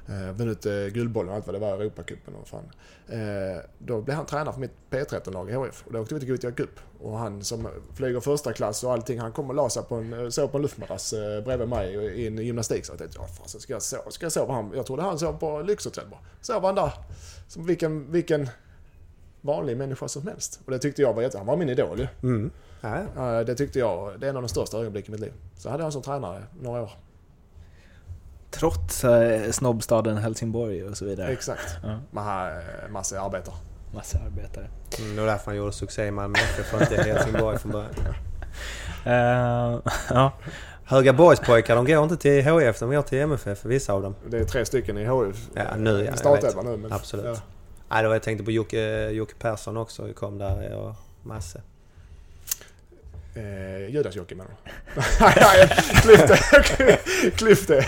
Eh, vunnit eh, Guldbollen och allt vad det var, Europacupen och fan. Eh, då blev han tränare för mitt P13-lag i HF. Och då åkte vi till Gothia Cup. Och han som flyger första klass och allting, han kom och la sig på en, sov på en luftmadrass eh, bredvid mig i en gymnastik. Så jag tänkte, ja fasen ska jag sova? Ska jag sova han? Jag trodde han sov på lyxhotell bara. Sov han där. Som vilken, vilken vanlig människa som helst. Och det tyckte jag var jätte... Han var min idol ju. Mm. Ja. Ja, Det tyckte jag, det är en av de största ögonblicken i mitt liv. Så hade jag som tränare några år. Trots eh, snobbstaden Helsingborg och så vidare. Exakt. Ja. Han är massa arbetare. Massa arbetare. Mm, det var därför han gjorde succé i Malmö FF och inte Helsingborg från början. Eh, ja. Höga Borgspojkar, de går inte till HF, de går till MFF, vissa av dem. Det är tre stycken i HF. Ja, nu, ja, vet. nu. Men, Absolut. Ja. Nej, då jag tänkte på Jocke, Jocke Persson också, kom där och masse. Eh, Judas-Jocke menar du? Klipp det!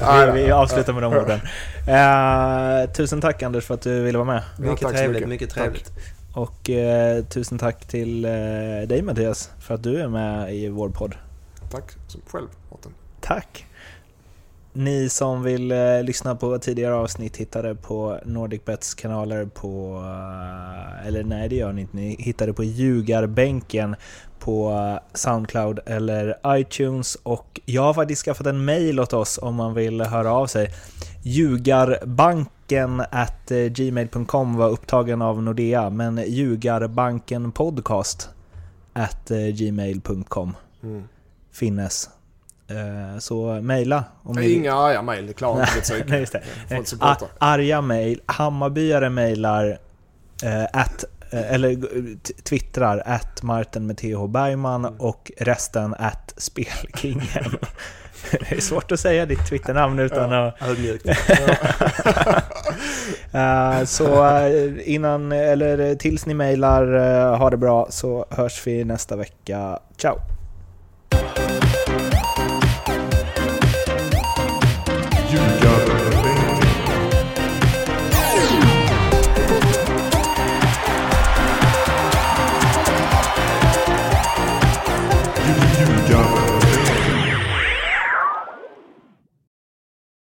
Det! Vi, vi avslutar med de orden. Eh, tusen tack Anders för att du ville vara med. Ja, Mycket tack så trevligt, mycket. mycket Tack. trevligt. Och eh, tusen tack till eh, dig Mattias för att du är med i vår podd. Tack som själv, Mårten. Tack! Ni som vill eh, lyssna på tidigare avsnitt hittar det på NordicBets kanaler på... Eh, eller nej, det gör ni inte. Ni hittar det på Ljugarbänken på eh, Soundcloud eller iTunes. Och jag har faktiskt skaffat en mail åt oss om man vill höra av sig. Ljugarbanken at eh, gmail.com var upptagen av Nordea, men Ljugarbanken podcast at eh, gmail.com Mm. finnes. Eh, Så mejla om ni Inga arga mejl, det klarar inte mitt psyke. Nej, just det. Får inte A- supporta. arga mejl. Hammarbyare mejlar eh, at, eh, eller eh, twittrar at Martin med TH Bergman Mm. och resten at Spelkingen. det är svårt att säga ditt Twitternamn utan att... Eh, så eh, innan, eller tills ni mejlar, eh, ha det bra så hörs vi nästa vecka. Ciao!